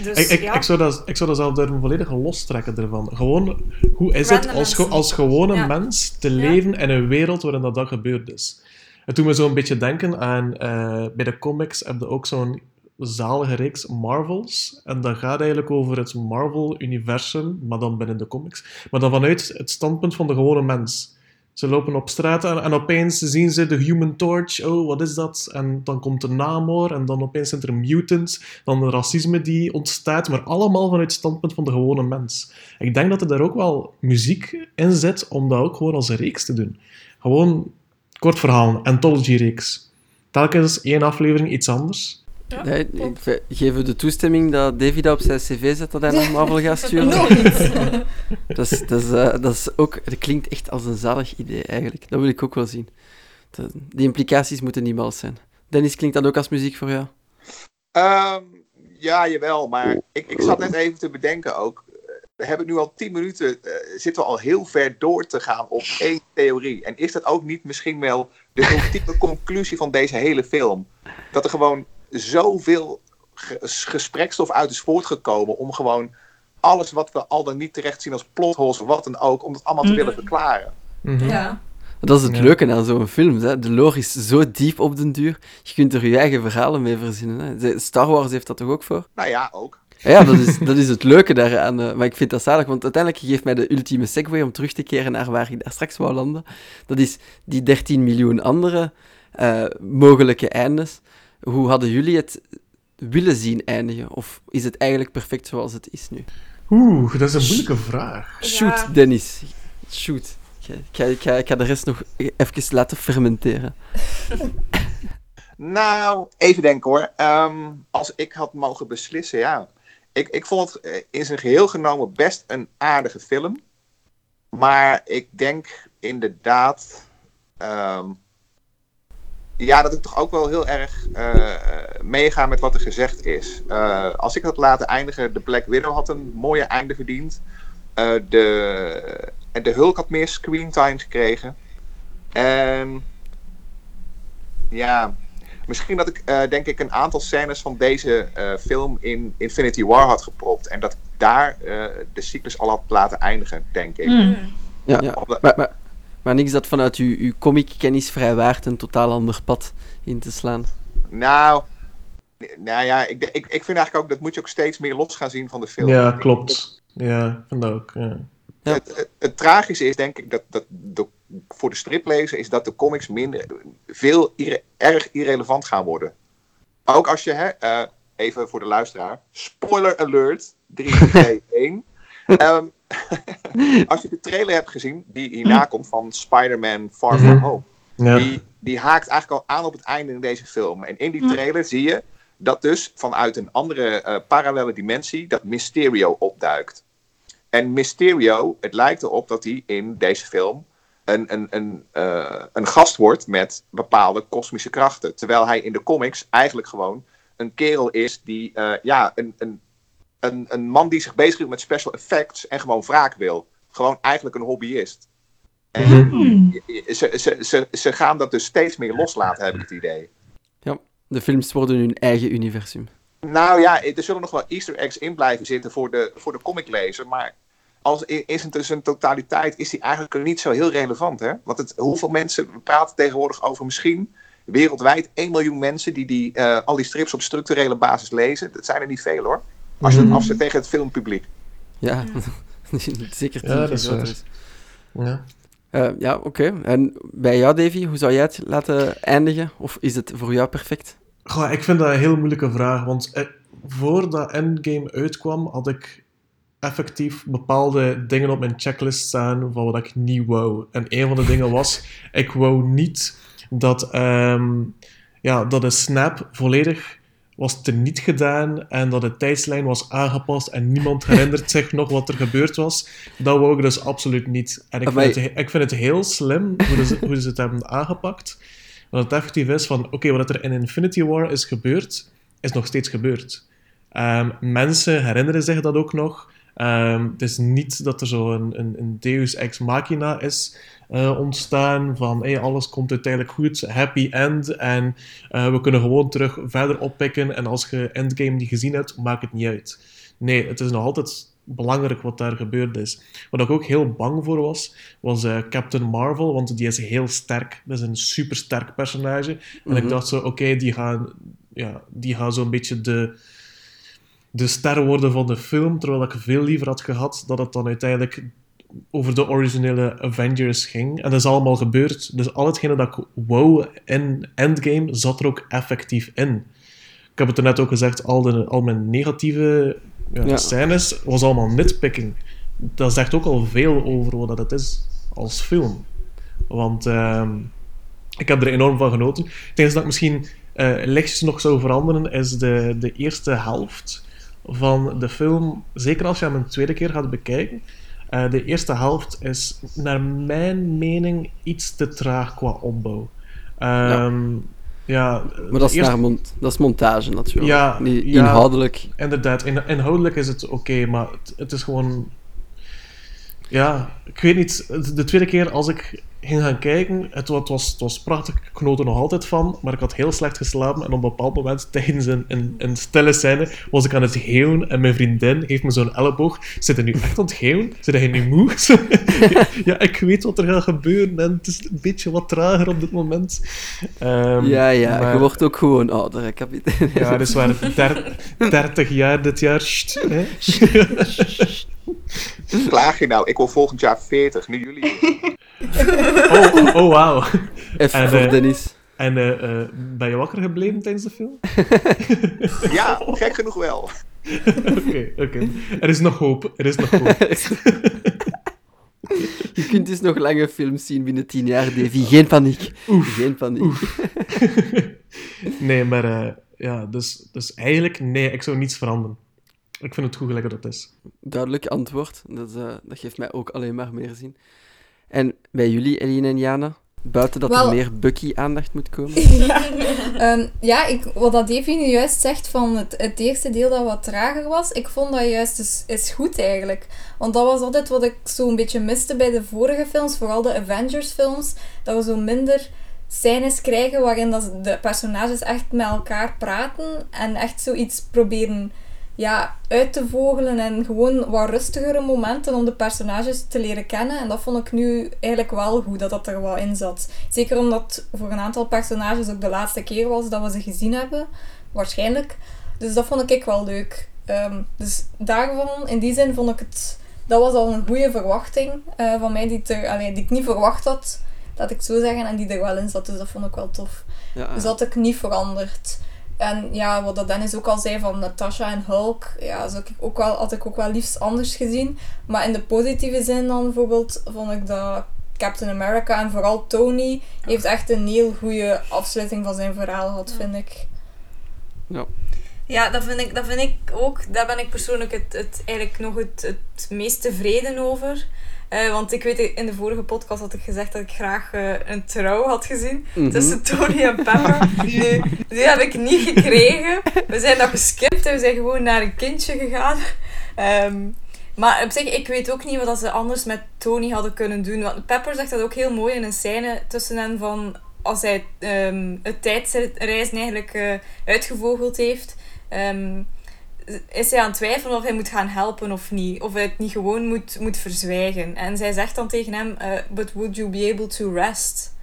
Dus Ik, ik, ja. ik, zou dat, ik zou dat zelf durven volledig lostrekken ervan. Gewoon, hoe is het als, ge- mensen. als gewone Ja. mens te Ja. leven in een wereld waarin dat, dat gebeurd is? Het doet me zo een beetje denken aan... eh, bij de comics heb je ook zo'n zalige reeks Marvels. En dat gaat eigenlijk over het Marvel-universum, maar dan binnen de comics. Maar dan vanuit het standpunt van de gewone mens. Ze lopen op straat en, en opeens zien ze de Human Torch. Oh, wat is dat? En dan komt de Namor en dan opeens zijn er mutants. Dan de racisme die ontstaat, maar allemaal vanuit het standpunt van de gewone mens. Ik denk dat er daar ook wel muziek in zit om dat ook gewoon als een reeks te doen. Gewoon kort verhaal, anthology-reeks. Telkens één aflevering iets anders. Nee, ik ve- geef u de toestemming dat Davy dat op zijn cv zet dat hij naar Marvel gaat sturen? Nog niet. Dat, is, dat, is, eh, dat, is ook, dat klinkt echt als een zalig idee, eigenlijk. Dat wil ik ook wel zien. Dat- die implicaties moeten niet mals zijn. Dennis, klinkt dat ook als muziek voor jou? Ehm, ja, jawel, maar ik, ik zat net even te bedenken ook. We hebben nu al tien minuten, eh, zitten we al heel ver door te gaan op één theorie. En is dat ook niet misschien wel de ultieme conclusie van deze hele film? Dat er gewoon zoveel ge- gespreksstof uit is voortgekomen om gewoon alles wat we al dan niet terecht zien als plotholes of wat dan ook, om dat allemaal te Mhm. willen verklaren. Mhm. Ja. Dat is het Ja. leuke aan zo'n film. Hè. De lore is zo diep op den duur. Je kunt er je eigen verhalen mee verzinnen. Hè. Star Wars heeft dat toch ook voor? Nou ja, ook. Ja, dat is, dat is het leuke daaraan. eh, maar ik vind dat zalig, want uiteindelijk geeft mij de ultieme segue om terug te keren naar waar ik daar straks wou landen. Dat is die 13 miljoen andere eh, mogelijke eindes. Hoe hadden jullie het willen zien eindigen? Of is het eigenlijk perfect zoals het is nu? Oeh, dat is een moeilijke vraag. Shoot, Ja. Dennis. Shoot. Ik ga, ik, ga, ik ga de rest nog even laten fermenteren. Nou, even denken hoor. Ehm, als ik had mogen beslissen, ja. Ik, ik vond het eh, in zijn geheel genomen best een aardige film. Maar ik denk inderdaad. ehm, ja, dat ik toch ook wel heel erg eh, meega met wat er gezegd is. Eh, als ik had laten eindigen, de Black Widow had een mooie einde verdiend. Eh, de, en de Hulk had meer screentime gekregen. En ja, Misschien dat ik, eh, denk ik, een aantal scènes van deze eh, film in Infinity War had gepropt. En dat ik daar eh, de cyclus al had laten eindigen, denk ik. Hmm. Ja, ja. Omdat- Maar, maar Maar niks dat vanuit uw, uw comic-kennis vrij waard een totaal ander pad in te slaan. Nou, nou ja, ik, ik, ik vind eigenlijk ook dat moet je ook steeds meer los gaan zien van de film. Ja, klopt. Ja, vind dat ook. Ja. Ja. Het, het, het tragische is denk ik dat, dat de, voor de striplezer is dat de comics minder, veel irre- erg irrelevant gaan worden. Ook als je, hè, eh, even voor de luisteraar, spoiler alert, 3, 2, 1. Ehm, als je de trailer hebt gezien die hierna komt van Spider-Man Far From Mhm. Home. Ja. Die, die haakt eigenlijk al aan op het einde in deze film. En in die trailer zie je dat dus vanuit een andere eh, parallele dimensie dat Mysterio opduikt. En Mysterio, het lijkt erop dat hij in deze film een, een, een, eh, een gast wordt met bepaalde kosmische krachten. Terwijl hij in de comics eigenlijk gewoon een kerel is die, eh, ja, een, een, een, een man die zich bezighoudt met special effects en gewoon wraak wil. Gewoon eigenlijk een hobbyist. En Mhm. ze, ze, ze, ze gaan dat dus steeds meer loslaten, heb ik het idee. De films worden hun eigen universum. Nou ja, er zullen nog wel easter eggs in blijven zitten voor de, voor de comiclezer, maar als in, in zijn, zijn totaliteit is die eigenlijk niet zo heel relevant. Hè? Want het, hoeveel mensen we praten tegenwoordig over misschien wereldwijd 1 miljoen mensen die, die eh, al die strips op structurele basis lezen. Dat zijn er niet veel hoor. Als je het Mhm. afzet tegen het filmpubliek. Ja, zeker Ja, dat is waar. Ja. Eh, ja, oké. En bij jou, Davy, hoe zou jij het laten eindigen? Of is het voor jou perfect? Goh, ik vind dat een heel moeilijke vraag, want eh, voordat Endgame uitkwam, had ik effectief bepaalde dingen op mijn checklist staan van wat ik niet wou. En een van de dingen was, ik wou niet dat, ehm, ja, dat de snap volledig was teniet gedaan en dat de tijdslijn was aangepast en niemand herinnert zich nog wat er gebeurd was. Dat wou ik dus absoluut niet. En ik, Amai. vind het, ik vind het heel slim hoe ze, hoe ze het hebben aangepakt. Dat het effectief is van, oké, wat er in Infinity War is gebeurd, is nog steeds gebeurd. Ehm, mensen herinneren zich dat ook nog. Ehm, het is niet dat er zo een, een, een deus ex machina is eh, ontstaan van hey, alles komt uiteindelijk goed, happy end en eh, we kunnen gewoon terug verder oppikken en als je Endgame niet gezien hebt, maakt het niet uit. Nee, het is nog altijd belangrijk wat daar gebeurd is. Wat ik ook heel bang voor was, was eh, Captain Marvel, want die is heel sterk. Dat is een supersterk personage. En ik Mhm. dacht zo, oké, die gaan, ja, die gaan zo'n beetje de, de ster worden van de film, terwijl ik veel liever had gehad dat het dan uiteindelijk over de originele Avengers ging. En dat is allemaal gebeurd. Dus al hetgene dat ik wou in Endgame zat er ook effectief in. Ik heb het er net ook gezegd, al, de, al mijn negatieve ja, Ja. scènes was allemaal nitpicking. Dat zegt ook al veel over wat dat het is als film. Want ehm, ik heb er enorm van genoten. Het enige dat ik misschien eh, lichtjes nog zou veranderen, is de, de eerste helft van de film. Zeker als je hem een tweede keer gaat bekijken. Eh, de eerste helft is, naar mijn mening, iets te traag qua opbouw. Ehm, ja. Maar dat is, dat is montage natuurlijk. Ja, inhoudelijk. Inderdaad, in, inhoudelijk is het oké, maar het, het is gewoon. Ja, ik weet niet. De tweede keer als ik ging gaan kijken, het, wa- het was, het was prachtig, ik genoot er nog altijd van, maar ik had heel slecht geslapen en op een bepaald moment tijdens een, een, een stille scène was ik aan het geeuwen en mijn vriendin heeft me zo'n elleboog. Zit er nu echt aan het geeuwen? Zit hij nu moe? ja, ik weet wat er gaat gebeuren en het is een beetje wat trager op dit moment. Ehm, ja, ja. maar- Je wordt ook gewoon ouder, hè, kapitein. ja, waar. Der, 30 jaar dit jaar. Hè? Klaag je nou? Ik wil volgend jaar 40, nu jullie. Oh, oh, oh wauw. Even En, voor eh, Dennis. En eh, eh, ben je wakker gebleven tijdens de film? Ja, gek genoeg wel. Oké, oké. Er is nog hoop. Er is nog hoop. Je kunt dus nog lange films zien binnen tien jaar, Davy. Geen paniek. Geen paniek. Nee, maar eh, ja, dus, dus eigenlijk, nee, ik zou niets veranderen. Ik vind het goed gelijk dat het is. Duidelijk antwoord. Dat, eh, dat geeft mij ook alleen maar meer zin. En bij jullie, Eline en Jana? Buiten dat Wel- er meer Bucky-aandacht moet komen? Ehm, ja, ik, wat dat Davy nu juist zegt van het, het eerste deel dat wat trager was, ik vond dat juist is, is goed eigenlijk. Want dat was altijd wat ik zo'n beetje miste bij de vorige films, vooral de Avengers films, dat we zo minder scènes krijgen waarin dat de personages echt met elkaar praten en echt zoiets proberen ja, uit te vogelen en gewoon wat rustigere momenten om de personages te leren kennen. En dat vond ik nu eigenlijk wel goed, dat dat er wel in zat. Zeker omdat voor een aantal personages ook de laatste keer was dat we ze gezien hebben. Waarschijnlijk. Dus dat vond ik wel leuk. Ehm, dus daarvan, in die zin vond ik het... Dat was al een goede verwachting eh, van mij, die, ter, allee, die ik niet verwacht had. Laat ik zo zeggen. En die er wel in zat, dus dat vond ik wel tof. Ja, Dus dat had ik niet veranderd. En ja, wat dat Dennis ook al zei van Natasha en Hulk, ja, zou ik ook wel, had ik ook wel liefst anders gezien. Maar in de positieve zin dan bijvoorbeeld, vond ik dat Captain America en vooral Tony heeft echt een heel goede afsluiting van zijn verhaal gehad, vind ik. Ja, dat vind ik, dat vind ik ook. Daar ben ik persoonlijk het, het, eigenlijk nog het, het meest tevreden over. Eh, want ik weet, in de vorige podcast had ik gezegd dat ik graag eh, een trouw had gezien Mhm. tussen Tony en Pepper. nu, die heb ik niet gekregen. We zijn dat geskipt en we zijn gewoon naar een kindje gegaan. Ehm, maar op zich, ik weet ook niet wat ze anders met Tony hadden kunnen doen. Want Pepper zegt dat ook heel mooi in een scène tussen hen van... Als hij ehm, het tijdsreizen eigenlijk eh, uitgevogeld heeft... ehm, is hij aan het twijfelen of hij moet gaan helpen of niet. Of hij het niet gewoon moet, moet verzwijgen. En zij zegt dan tegen hem, eh, but would you be able to rest?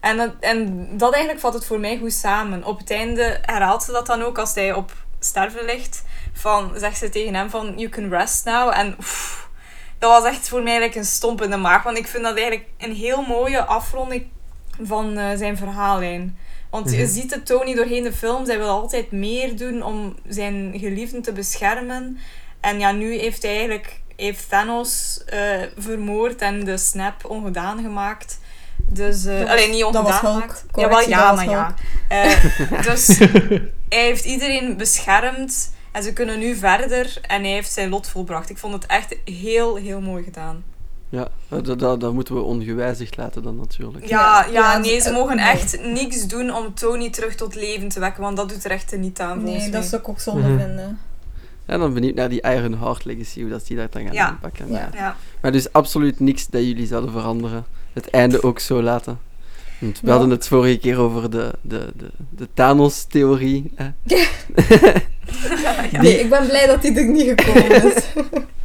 En dat, en dat eigenlijk vat het voor mij goed samen. Op het einde herhaalt ze dat dan ook als hij op sterven ligt. Van, zegt ze tegen hem van, you can rest now. En dat was echt voor mij eigenlijk een stomp in de maag. Want ik vind dat eigenlijk een heel mooie afronding van eh, zijn verhaallijn. Want je Mhm. ziet het Tony doorheen de film. Zij wil altijd meer doen om zijn geliefden te beschermen. En ja, nu heeft hij eigenlijk heeft Thanos eh, vermoord en de snap ongedaan gemaakt. Dus, eh Dat was- alleen niet dat was ongedaan gemaakt. Ja, dat was maar ja. Eh, dus hij heeft iedereen beschermd. En ze kunnen nu verder. En hij heeft zijn lot volbracht. Ik vond het echt heel, heel mooi gedaan. Ja, dat, dat, dat moeten we ongewijzigd laten dan natuurlijk. Ja, ja, Ja, nee, eh, ze mogen nee. echt niks doen om Tony terug tot leven te wekken. Want dat doet er echt niet aan, volgens Nee, dat zou ik ook zonde Mhm. vinden. En dan benieuwd naar die Iron Heart Legacy, hoe dat die dat dan gaan Ja. aanpakken. Ja. Ja. Maar dus absoluut niks dat jullie zouden veranderen. Het einde ook zo laten. Want we Ja. hadden het vorige keer over de, de, de, de Thanos-theorie. hè. Nee, ik ben blij dat die er niet gekomen is.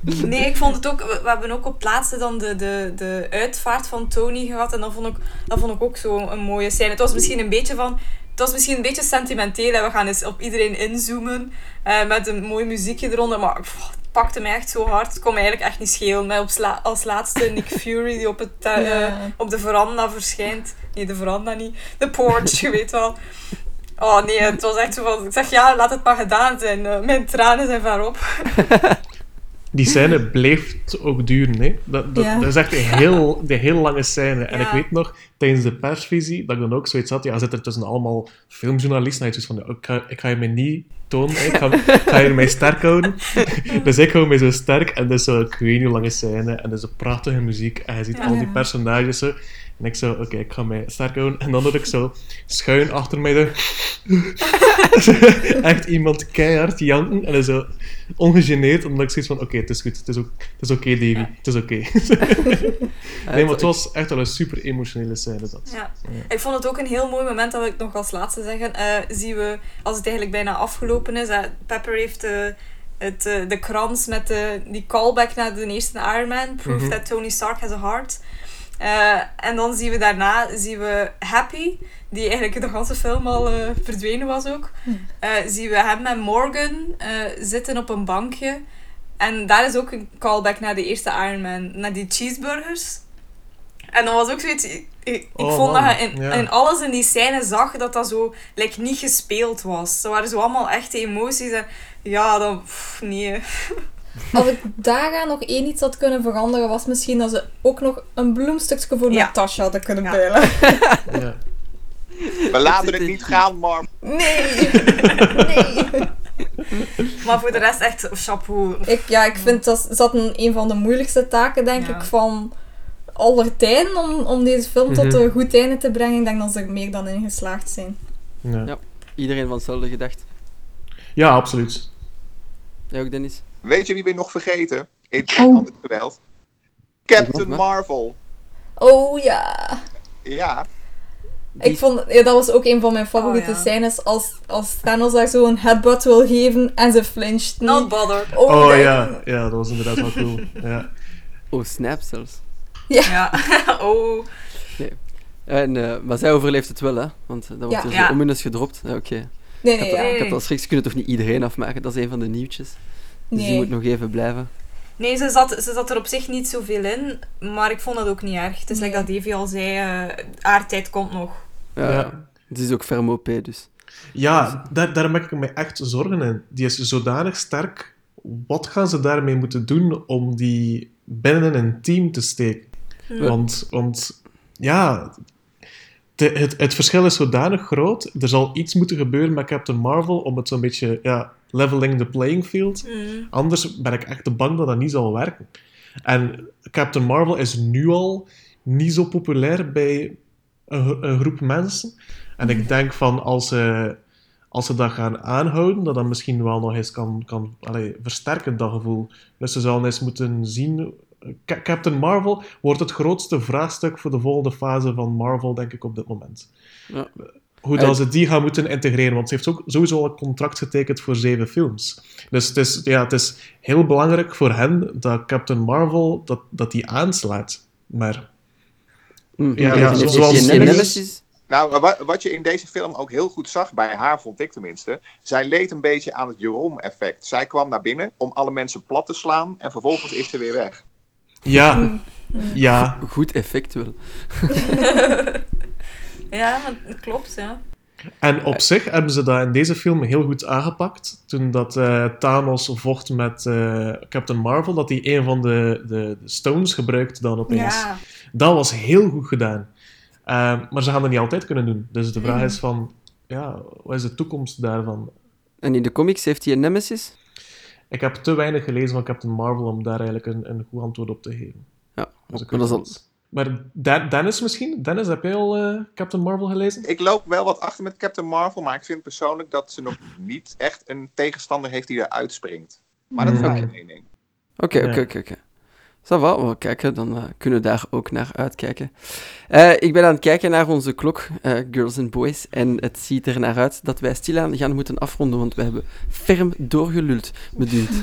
Nee, ik vond het ook... We, we hebben ook op het laatste dan de, de, de uitvaart van Tony gehad. En dat vond ik, dat vond ik ook zo een mooie scène. Het was misschien een beetje van... Het was misschien een beetje sentimenteel. En we gaan eens op iedereen inzoomen. eh, met een mooi muziekje eronder. Maar pff, het pakte mij echt zo hard. Het kon me eigenlijk echt niet schelen. Met op sla- als laatste Nick Fury die op, het, eh, Ja. op de veranda verschijnt. Nee, de veranda niet. De porch, je weet wel. Oh nee, het was echt zo van... Ik zeg, ja, laat het maar gedaan zijn. Eh, mijn tranen zijn verop. Die scène blijft ook duren. Hè? Dat, dat, Ja. dat is echt een heel, de heel lange scène. En Ja. ik weet nog, tijdens de persvisie, dat ik dan ook zoiets had. Ja, zit er tussen allemaal filmjournalisten. En je zoiets van, ik, ga, ik ga je mij niet tonen. Ik ga, ik ga je mij sterk houden. dus ik hou mij zo sterk. En dus zo, ik weet niet hoe lange scène. En dus een prachtige muziek. En je ziet Ja. al die personages zo. En ik zo, oké, ik ga mij sterk houden. En dan had ik zo schuin achter mij de... Echt iemand keihard janken. En dan zo ongegeneerd, omdat ik zoiets van, oké, het is goed. Het is, ook, het is oké, Davy. Het is oké. nee, maar het was echt wel een super emotionele scène, dat. Ja. Ik vond het ook een heel mooi moment, dat wil ik nog als laatste zeggen. eh, zien we, als het eigenlijk bijna afgelopen is, eh, Pepper heeft eh, het, de krans met de, die callback naar de eerste Iron Man. Proof Mhm. that Tony Stark has a heart. Eh, en dan zien we daarna zien we Happy, die eigenlijk de hele film al eh, verdwenen was ook. Eh, zien we hem en Morgan eh, zitten op een bankje. En daar is ook een callback naar de eerste Iron Man, naar die cheeseburgers. En dan was ook zoiets... Ik, ik Oh, vond man. dat je in, Ja. in alles in die scène zag dat dat zo like, niet gespeeld was. Ze waren zo allemaal echte emoties. En ja, dan... pff, nee. Als ik daaraan nog één iets had kunnen veranderen, was misschien dat ze ook nog een bloemstukje voor Ja. Natasha hadden kunnen Ja. bellen. Ja. We laten het niet gaan, maar Nee! nee! Maar voor de rest echt chapeau. Ik, ja, ik vind dat zat een, een van de moeilijkste taken, denk Ja. ik, van aller tijden om, om deze film tot Mhm. een goed einde te brengen. Ik denk dat ze er meer dan in geslaagd zijn. Ja. Ja. Iedereen van hetzelfde gedacht. ja, absoluut. Jij ook, Dennis? Weet je wie we nog vergeten? In Oh. al dit geweld? Captain? Marvel. Oh ja! Ja, Die- Ik vond, ja, dat was ook een van mijn favoriete Oh, ja. scènes, als, als Thanos daar zo'n headbutt wil geven en ze flincht niet. Not bothered. Oh dat- ja, ja, dat was inderdaad wel cool. Ja. Oh, snap zelfs. Ja. oh. En, eh, maar zij overleeft het wel, hè? Want dat wordt Ja. zo Ja. ominous gedropt. Ja, Oké. Nee, Ik nee, ja. Ik al schrik, ze kunnen toch niet iedereen afmaken? Dat is een van de nieuwtjes. Dus die Nee. moet nog even blijven. Nee, ze zat, ze zat er op zich niet zoveel in, maar ik vond dat ook niet erg. Het is Nee. like dat Davy al zei, eh haar tijd komt nog. Ja, Ja. Het is ook ferm OP, dus. Ja, daar, daar maak ik me echt zorgen in. Die is zodanig sterk. Wat gaan ze daarmee moeten doen om die binnen een team te steken? Hm. Want, want ja, de, het, het verschil is zodanig groot. Er zal iets moeten gebeuren met Captain Marvel om het zo'n beetje ja, leveling the playing field. Mm. Anders ben ik echt bang dat dat niet zal werken. En Captain Marvel is nu al niet zo populair bij een, een groep mensen. En ik denk van als ze, als ze dat gaan aanhouden, dat dat misschien wel nog eens kan, kan allee, versterken, dat gevoel. Dus ze zouden eens moeten zien. Ca- Captain Marvel wordt het grootste vraagstuk voor de volgende fase van Marvel, denk ik, op dit moment. Ja. Hoe En- dat ze die gaan moeten integreren, want ze heeft ook sowieso al een contract getekend voor zeven films. Dus het is, ja, het is heel belangrijk voor hen dat Captain Marvel dat, dat die aanslaat. Maar Hm. Ja, zoals Nemesis-. Nou, wa- wat je in deze film ook heel goed zag, bij haar vond ik tenminste, zij leed een beetje aan het Jerome-effect. Zij kwam naar binnen om alle mensen plat te slaan en vervolgens is ze weer weg. ja, ja, Goed effect wel. Ja, het klopt, ja. En op zich hebben ze dat in deze film heel goed aangepakt. Toen dat eh, Thanos vocht met eh, Captain Marvel, dat hij een van de, de, de stones gebruikte dan opeens. Ja. Dat was heel goed gedaan. Eh, maar ze gaan dat niet altijd kunnen doen. Dus de vraag Mhm. is van, ja, wat is de toekomst daarvan? En in de comics heeft hij een Nemesis. Ik heb te weinig gelezen van Captain Marvel om daar eigenlijk een, een goed antwoord op te geven. Ja, Dus maar dat is al... Maar Dan- Dennis misschien? Dennis, heb jij al eh, Captain Marvel gelezen? Ik loop wel wat achter met Captain Marvel, maar ik vind persoonlijk dat ze nog niet echt een tegenstander heeft die eruit springt. Maar dat is ook Mhm. mijn mening. Oké, oké, oké, va, wel kijken, dan eh, kunnen we daar ook naar uitkijken. Eh, ik ben aan het kijken naar onze klok, eh, Girls and Boys, en het ziet er naar uit dat wij stilaan gaan moeten afronden, want we hebben ferm doorgeluld, me dunkt.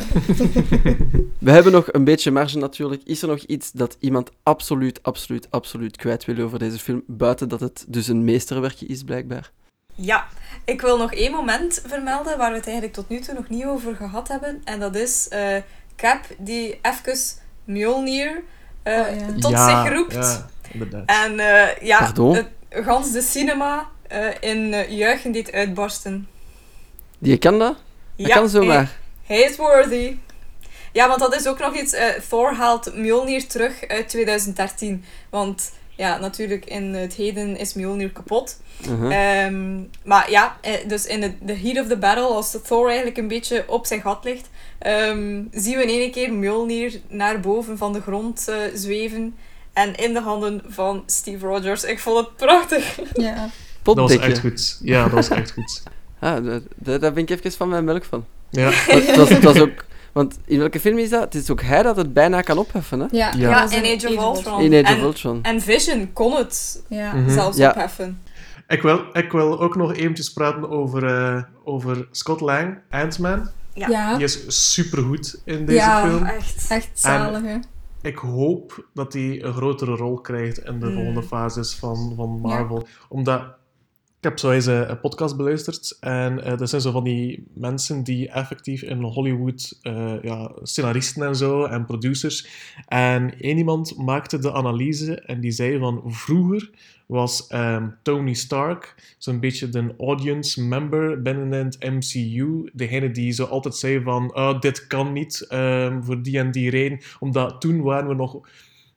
we hebben nog een beetje marge natuurlijk. Is er nog iets dat iemand absoluut, absoluut, absoluut kwijt wil over deze film, buiten dat het dus een meesterwerkje is, blijkbaar? Ja, ik wil nog één moment vermelden waar we het eigenlijk tot nu toe nog niet over gehad hebben. En dat is eh, Cap die even Mjolnir Oh, ja. tot Ja, zich roept. Ja, inderdaad. En eh, ja, Pardon? het, gans de cinema eh, in uh, juichen deed uitbarsten. Die kan dat? Dat kan zomaar. Hij, hij is worthy. Ja, want dat is ook nog iets. eh, Thor haalt Mjolnir terug uit 2013. Want ja, natuurlijk in het heden is Mjolnir kapot. Uh-huh. Ehm, maar ja, dus in de, de heat of the battle, als de Thor eigenlijk een beetje op zijn gat ligt, ehm, zien we in één keer Mjolnir naar boven van de grond eh, zweven. En in de handen van Steve Rogers. Ik vond het prachtig. Ja. Dat was echt goed. Ja, dat was echt goed. Ah, daar, daar daar ben ik even van mijn melk van. Ja. Was, het was, ook... Want in welke film is dat? Het is ook hij dat het bijna kan opheffen, hè? Ja, Ja. Dat in Age of Ultron. In Age of En- Ultron. En Vision kon het Ja. Mhm. zelfs Ja. opheffen. Ik wil, ik wil ook nog eventjes praten over, eh, over Scott Lang, Ant-Man. Ja. Ja. Die is supergoed in deze Ja. film. Echt. Echt zalig, hè. Ik hoop dat hij een grotere rol krijgt in de Mm. volgende fases van, van Marvel. Omdat ik heb zo eens een, een podcast beluisterd en eh dat zijn zo van die mensen die effectief in Hollywood, eh, ja, scenaristen en zo en producers. En één iemand maakte de analyse en die zei van vroeger was ehm, Tony Stark zo'n beetje de audience member binnen het MCU. Degene die zo altijd zei van oh, dit kan niet ehm, voor die en die reden. Omdat toen waren we nog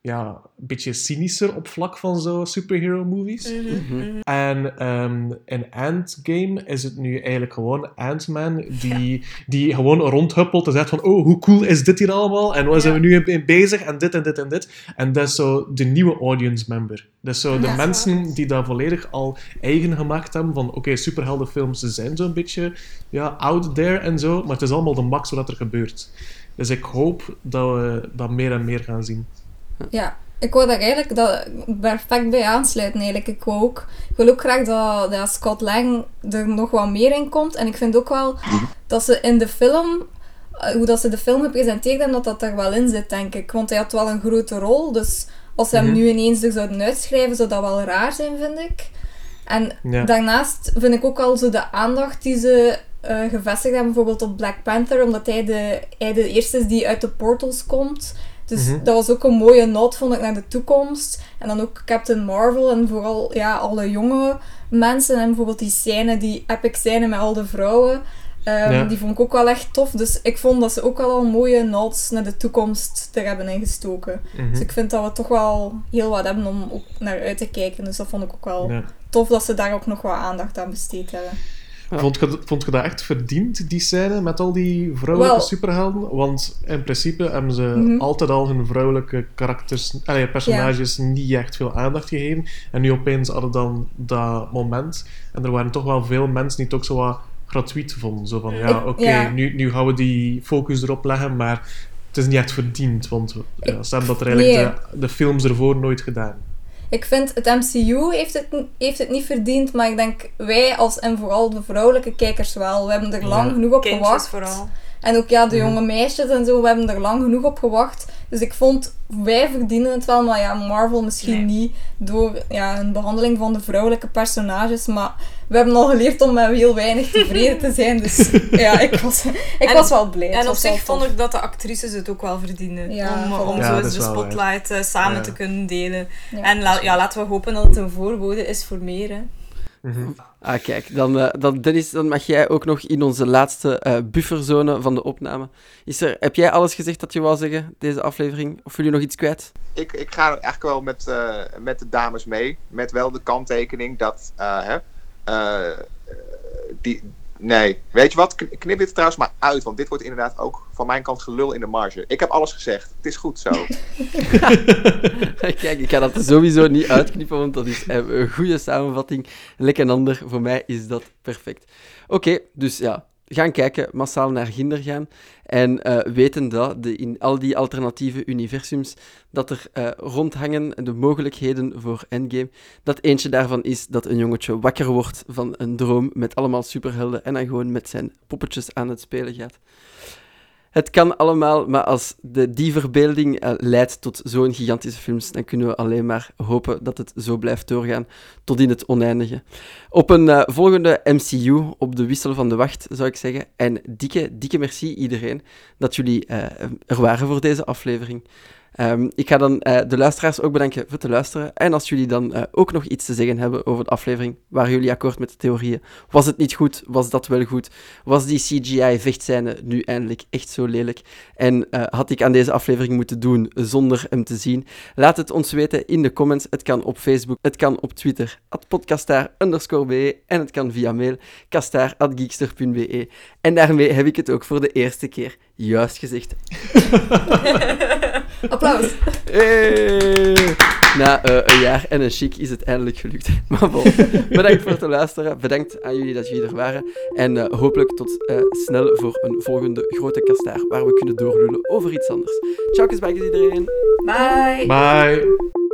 ja, een beetje cynischer op vlak van zo superhero movies. Mhm, mhm. En ehm in Endgame is het nu eigenlijk gewoon Ant-Man die, die gewoon rondhuppelt en zegt van oh, hoe cool is dit hier allemaal? En waar zijn we nu in- in bezig? En dit en dit en dit. En dat is zo de nieuwe audience member. Dat is zo de Ja. mensen die dat volledig al eigen gemaakt hebben van oké, superheldenfilms ze zijn zo'n beetje ja, out there en zo, maar het is allemaal de max wat er gebeurt. Dus ik hoop dat we dat meer en meer gaan zien. Ja. ik wou daar eigenlijk dat perfect bij aansluiten. Eigenlijk. Ik, wou ook, ik wil ook graag dat, dat Scott Lang er nog wat meer in komt. En ik vind ook wel dat ze in de film, eh, hoe dat ze de film gepresenteerd hebben, dat dat er wel in zit, denk ik. Want hij had wel een grote rol. Dus als ze hem Mhm. nu ineens er zouden uitschrijven, zou dat wel raar zijn, vind ik. En Ja. daarnaast vind ik ook al zo de aandacht die ze eh, gevestigd hebben, bijvoorbeeld op Black Panther, omdat hij de, hij de eerste is die uit de portals komt. Dus Mhm. dat was ook een mooie noot, vond ik, naar de toekomst. En dan ook Captain Marvel en vooral ja, alle jonge mensen. En bijvoorbeeld die scène, die epic scène met al de vrouwen. ehm, Ja. Die vond ik ook wel echt tof. Dus ik vond dat ze ook al mooie notes naar de toekomst er hebben ingestoken. Mhm. Dus ik vind dat we toch wel heel wat hebben om ook naar uit te kijken. Dus dat vond ik ook wel Ja. tof dat ze daar ook nog wat aandacht aan besteed hebben. Vond, je, vond je dat echt verdiend, die scène, met al die vrouwelijke Wel- superhelden? Want in principe hebben ze Mhm. altijd al hun vrouwelijke karakters, personages niet echt veel aandacht gegeven. En nu opeens hadden dan dat moment. En er waren toch wel veel mensen die het ook zo wat gratuit vonden. Zo van, ja, oké, nu, nu gaan we die focus erop leggen, maar het is niet echt verdiend. Want ja, ze hebben dat er eigenlijk de, de films ervoor nooit gedaan. Ik vind het MCU heeft het, heeft het niet verdiend, maar ik denk wij als en vooral de vrouwelijke kijkers wel. We hebben er lang Ja. genoeg op Kindjes gewacht. vooral. En ook ja, de Mhm. jonge meisjes en zo, we hebben er lang genoeg op gewacht. Dus ik vond, wij verdienen het wel, maar ja, Marvel misschien Nee. niet door ja, een behandeling van de vrouwelijke personages. Maar we hebben al geleerd om met heel weinig tevreden te zijn. Dus ja, ik was, ik En- was wel blij. En op zich vond ik dat de actrices het ook wel verdienen. Ja, om om Ja, zo de waar. spotlight eh, samen Ja. te kunnen delen. Ja. En la- ja, laten we hopen dat het een voorbode is voor meer. Hè. Mhm. Ah, kijk, dan, eh, dan, Dennis, dan mag jij ook nog in onze laatste eh, bufferzone van de opname. Is er, heb jij alles gezegd dat je wou zeggen, deze aflevering? Of wil je nog iets kwijt? Ik, ik ga eigenlijk wel met, eh, met de dames mee. Met wel de kanttekening dat. eh, hè, eh, die, nee, weet je wat? Kn- Knip dit trouwens maar uit. Want dit wordt inderdaad ook van mijn kant gelul in de marge. Ik heb alles gezegd. Het is goed zo. Kijk, ik ga dat sowieso niet uitknippen, want dat is eh, een goede samenvatting. Lekker een ander, voor mij is dat perfect. Oké, dus ja, gaan kijken, massaal naar Ginder gaan. En eh, weten dat de, in al die alternatieve universums dat er eh, rondhangen, de mogelijkheden voor Endgame, dat eentje daarvan is dat een jongetje wakker wordt van een droom met allemaal superhelden en dan gewoon met zijn poppetjes aan het spelen gaat. Het kan allemaal, maar als de, die verbeelding eh, leidt tot zo'n gigantische films, dan kunnen we alleen maar hopen dat het zo blijft doorgaan tot in het oneindige. Op een eh, volgende MCU, op de wissel van de wacht, zou ik zeggen. En dikke, dikke merci iedereen dat jullie eh, er waren voor deze aflevering. Ehm, ik ga dan eh, de luisteraars ook bedanken voor te luisteren. En als jullie dan eh, ook nog iets te zeggen hebben over de aflevering, waren jullie akkoord met de theorieën? Was het niet goed? Was dat wel goed? Was die CGI-vechtscène nu eindelijk echt zo lelijk? En eh, had ik aan deze aflevering moeten doen zonder hem te zien? Laat het ons weten in de comments. Het kan op Facebook, het kan op Twitter, podcastaar en het kan via mail, kastaar.geekster.be. En daarmee heb ik het ook voor de eerste keer juist gezegd. Applaus. Hey! Na eh, een jaar en een chic is het eindelijk gelukt. Maar bon, bedankt voor het luisteren. Bedankt aan jullie dat jullie er waren. En eh, hopelijk tot eh, snel voor een volgende grote kastaar waar we kunnen doorlullen over iets anders. Ciao, bye iedereen. Bye! Bye.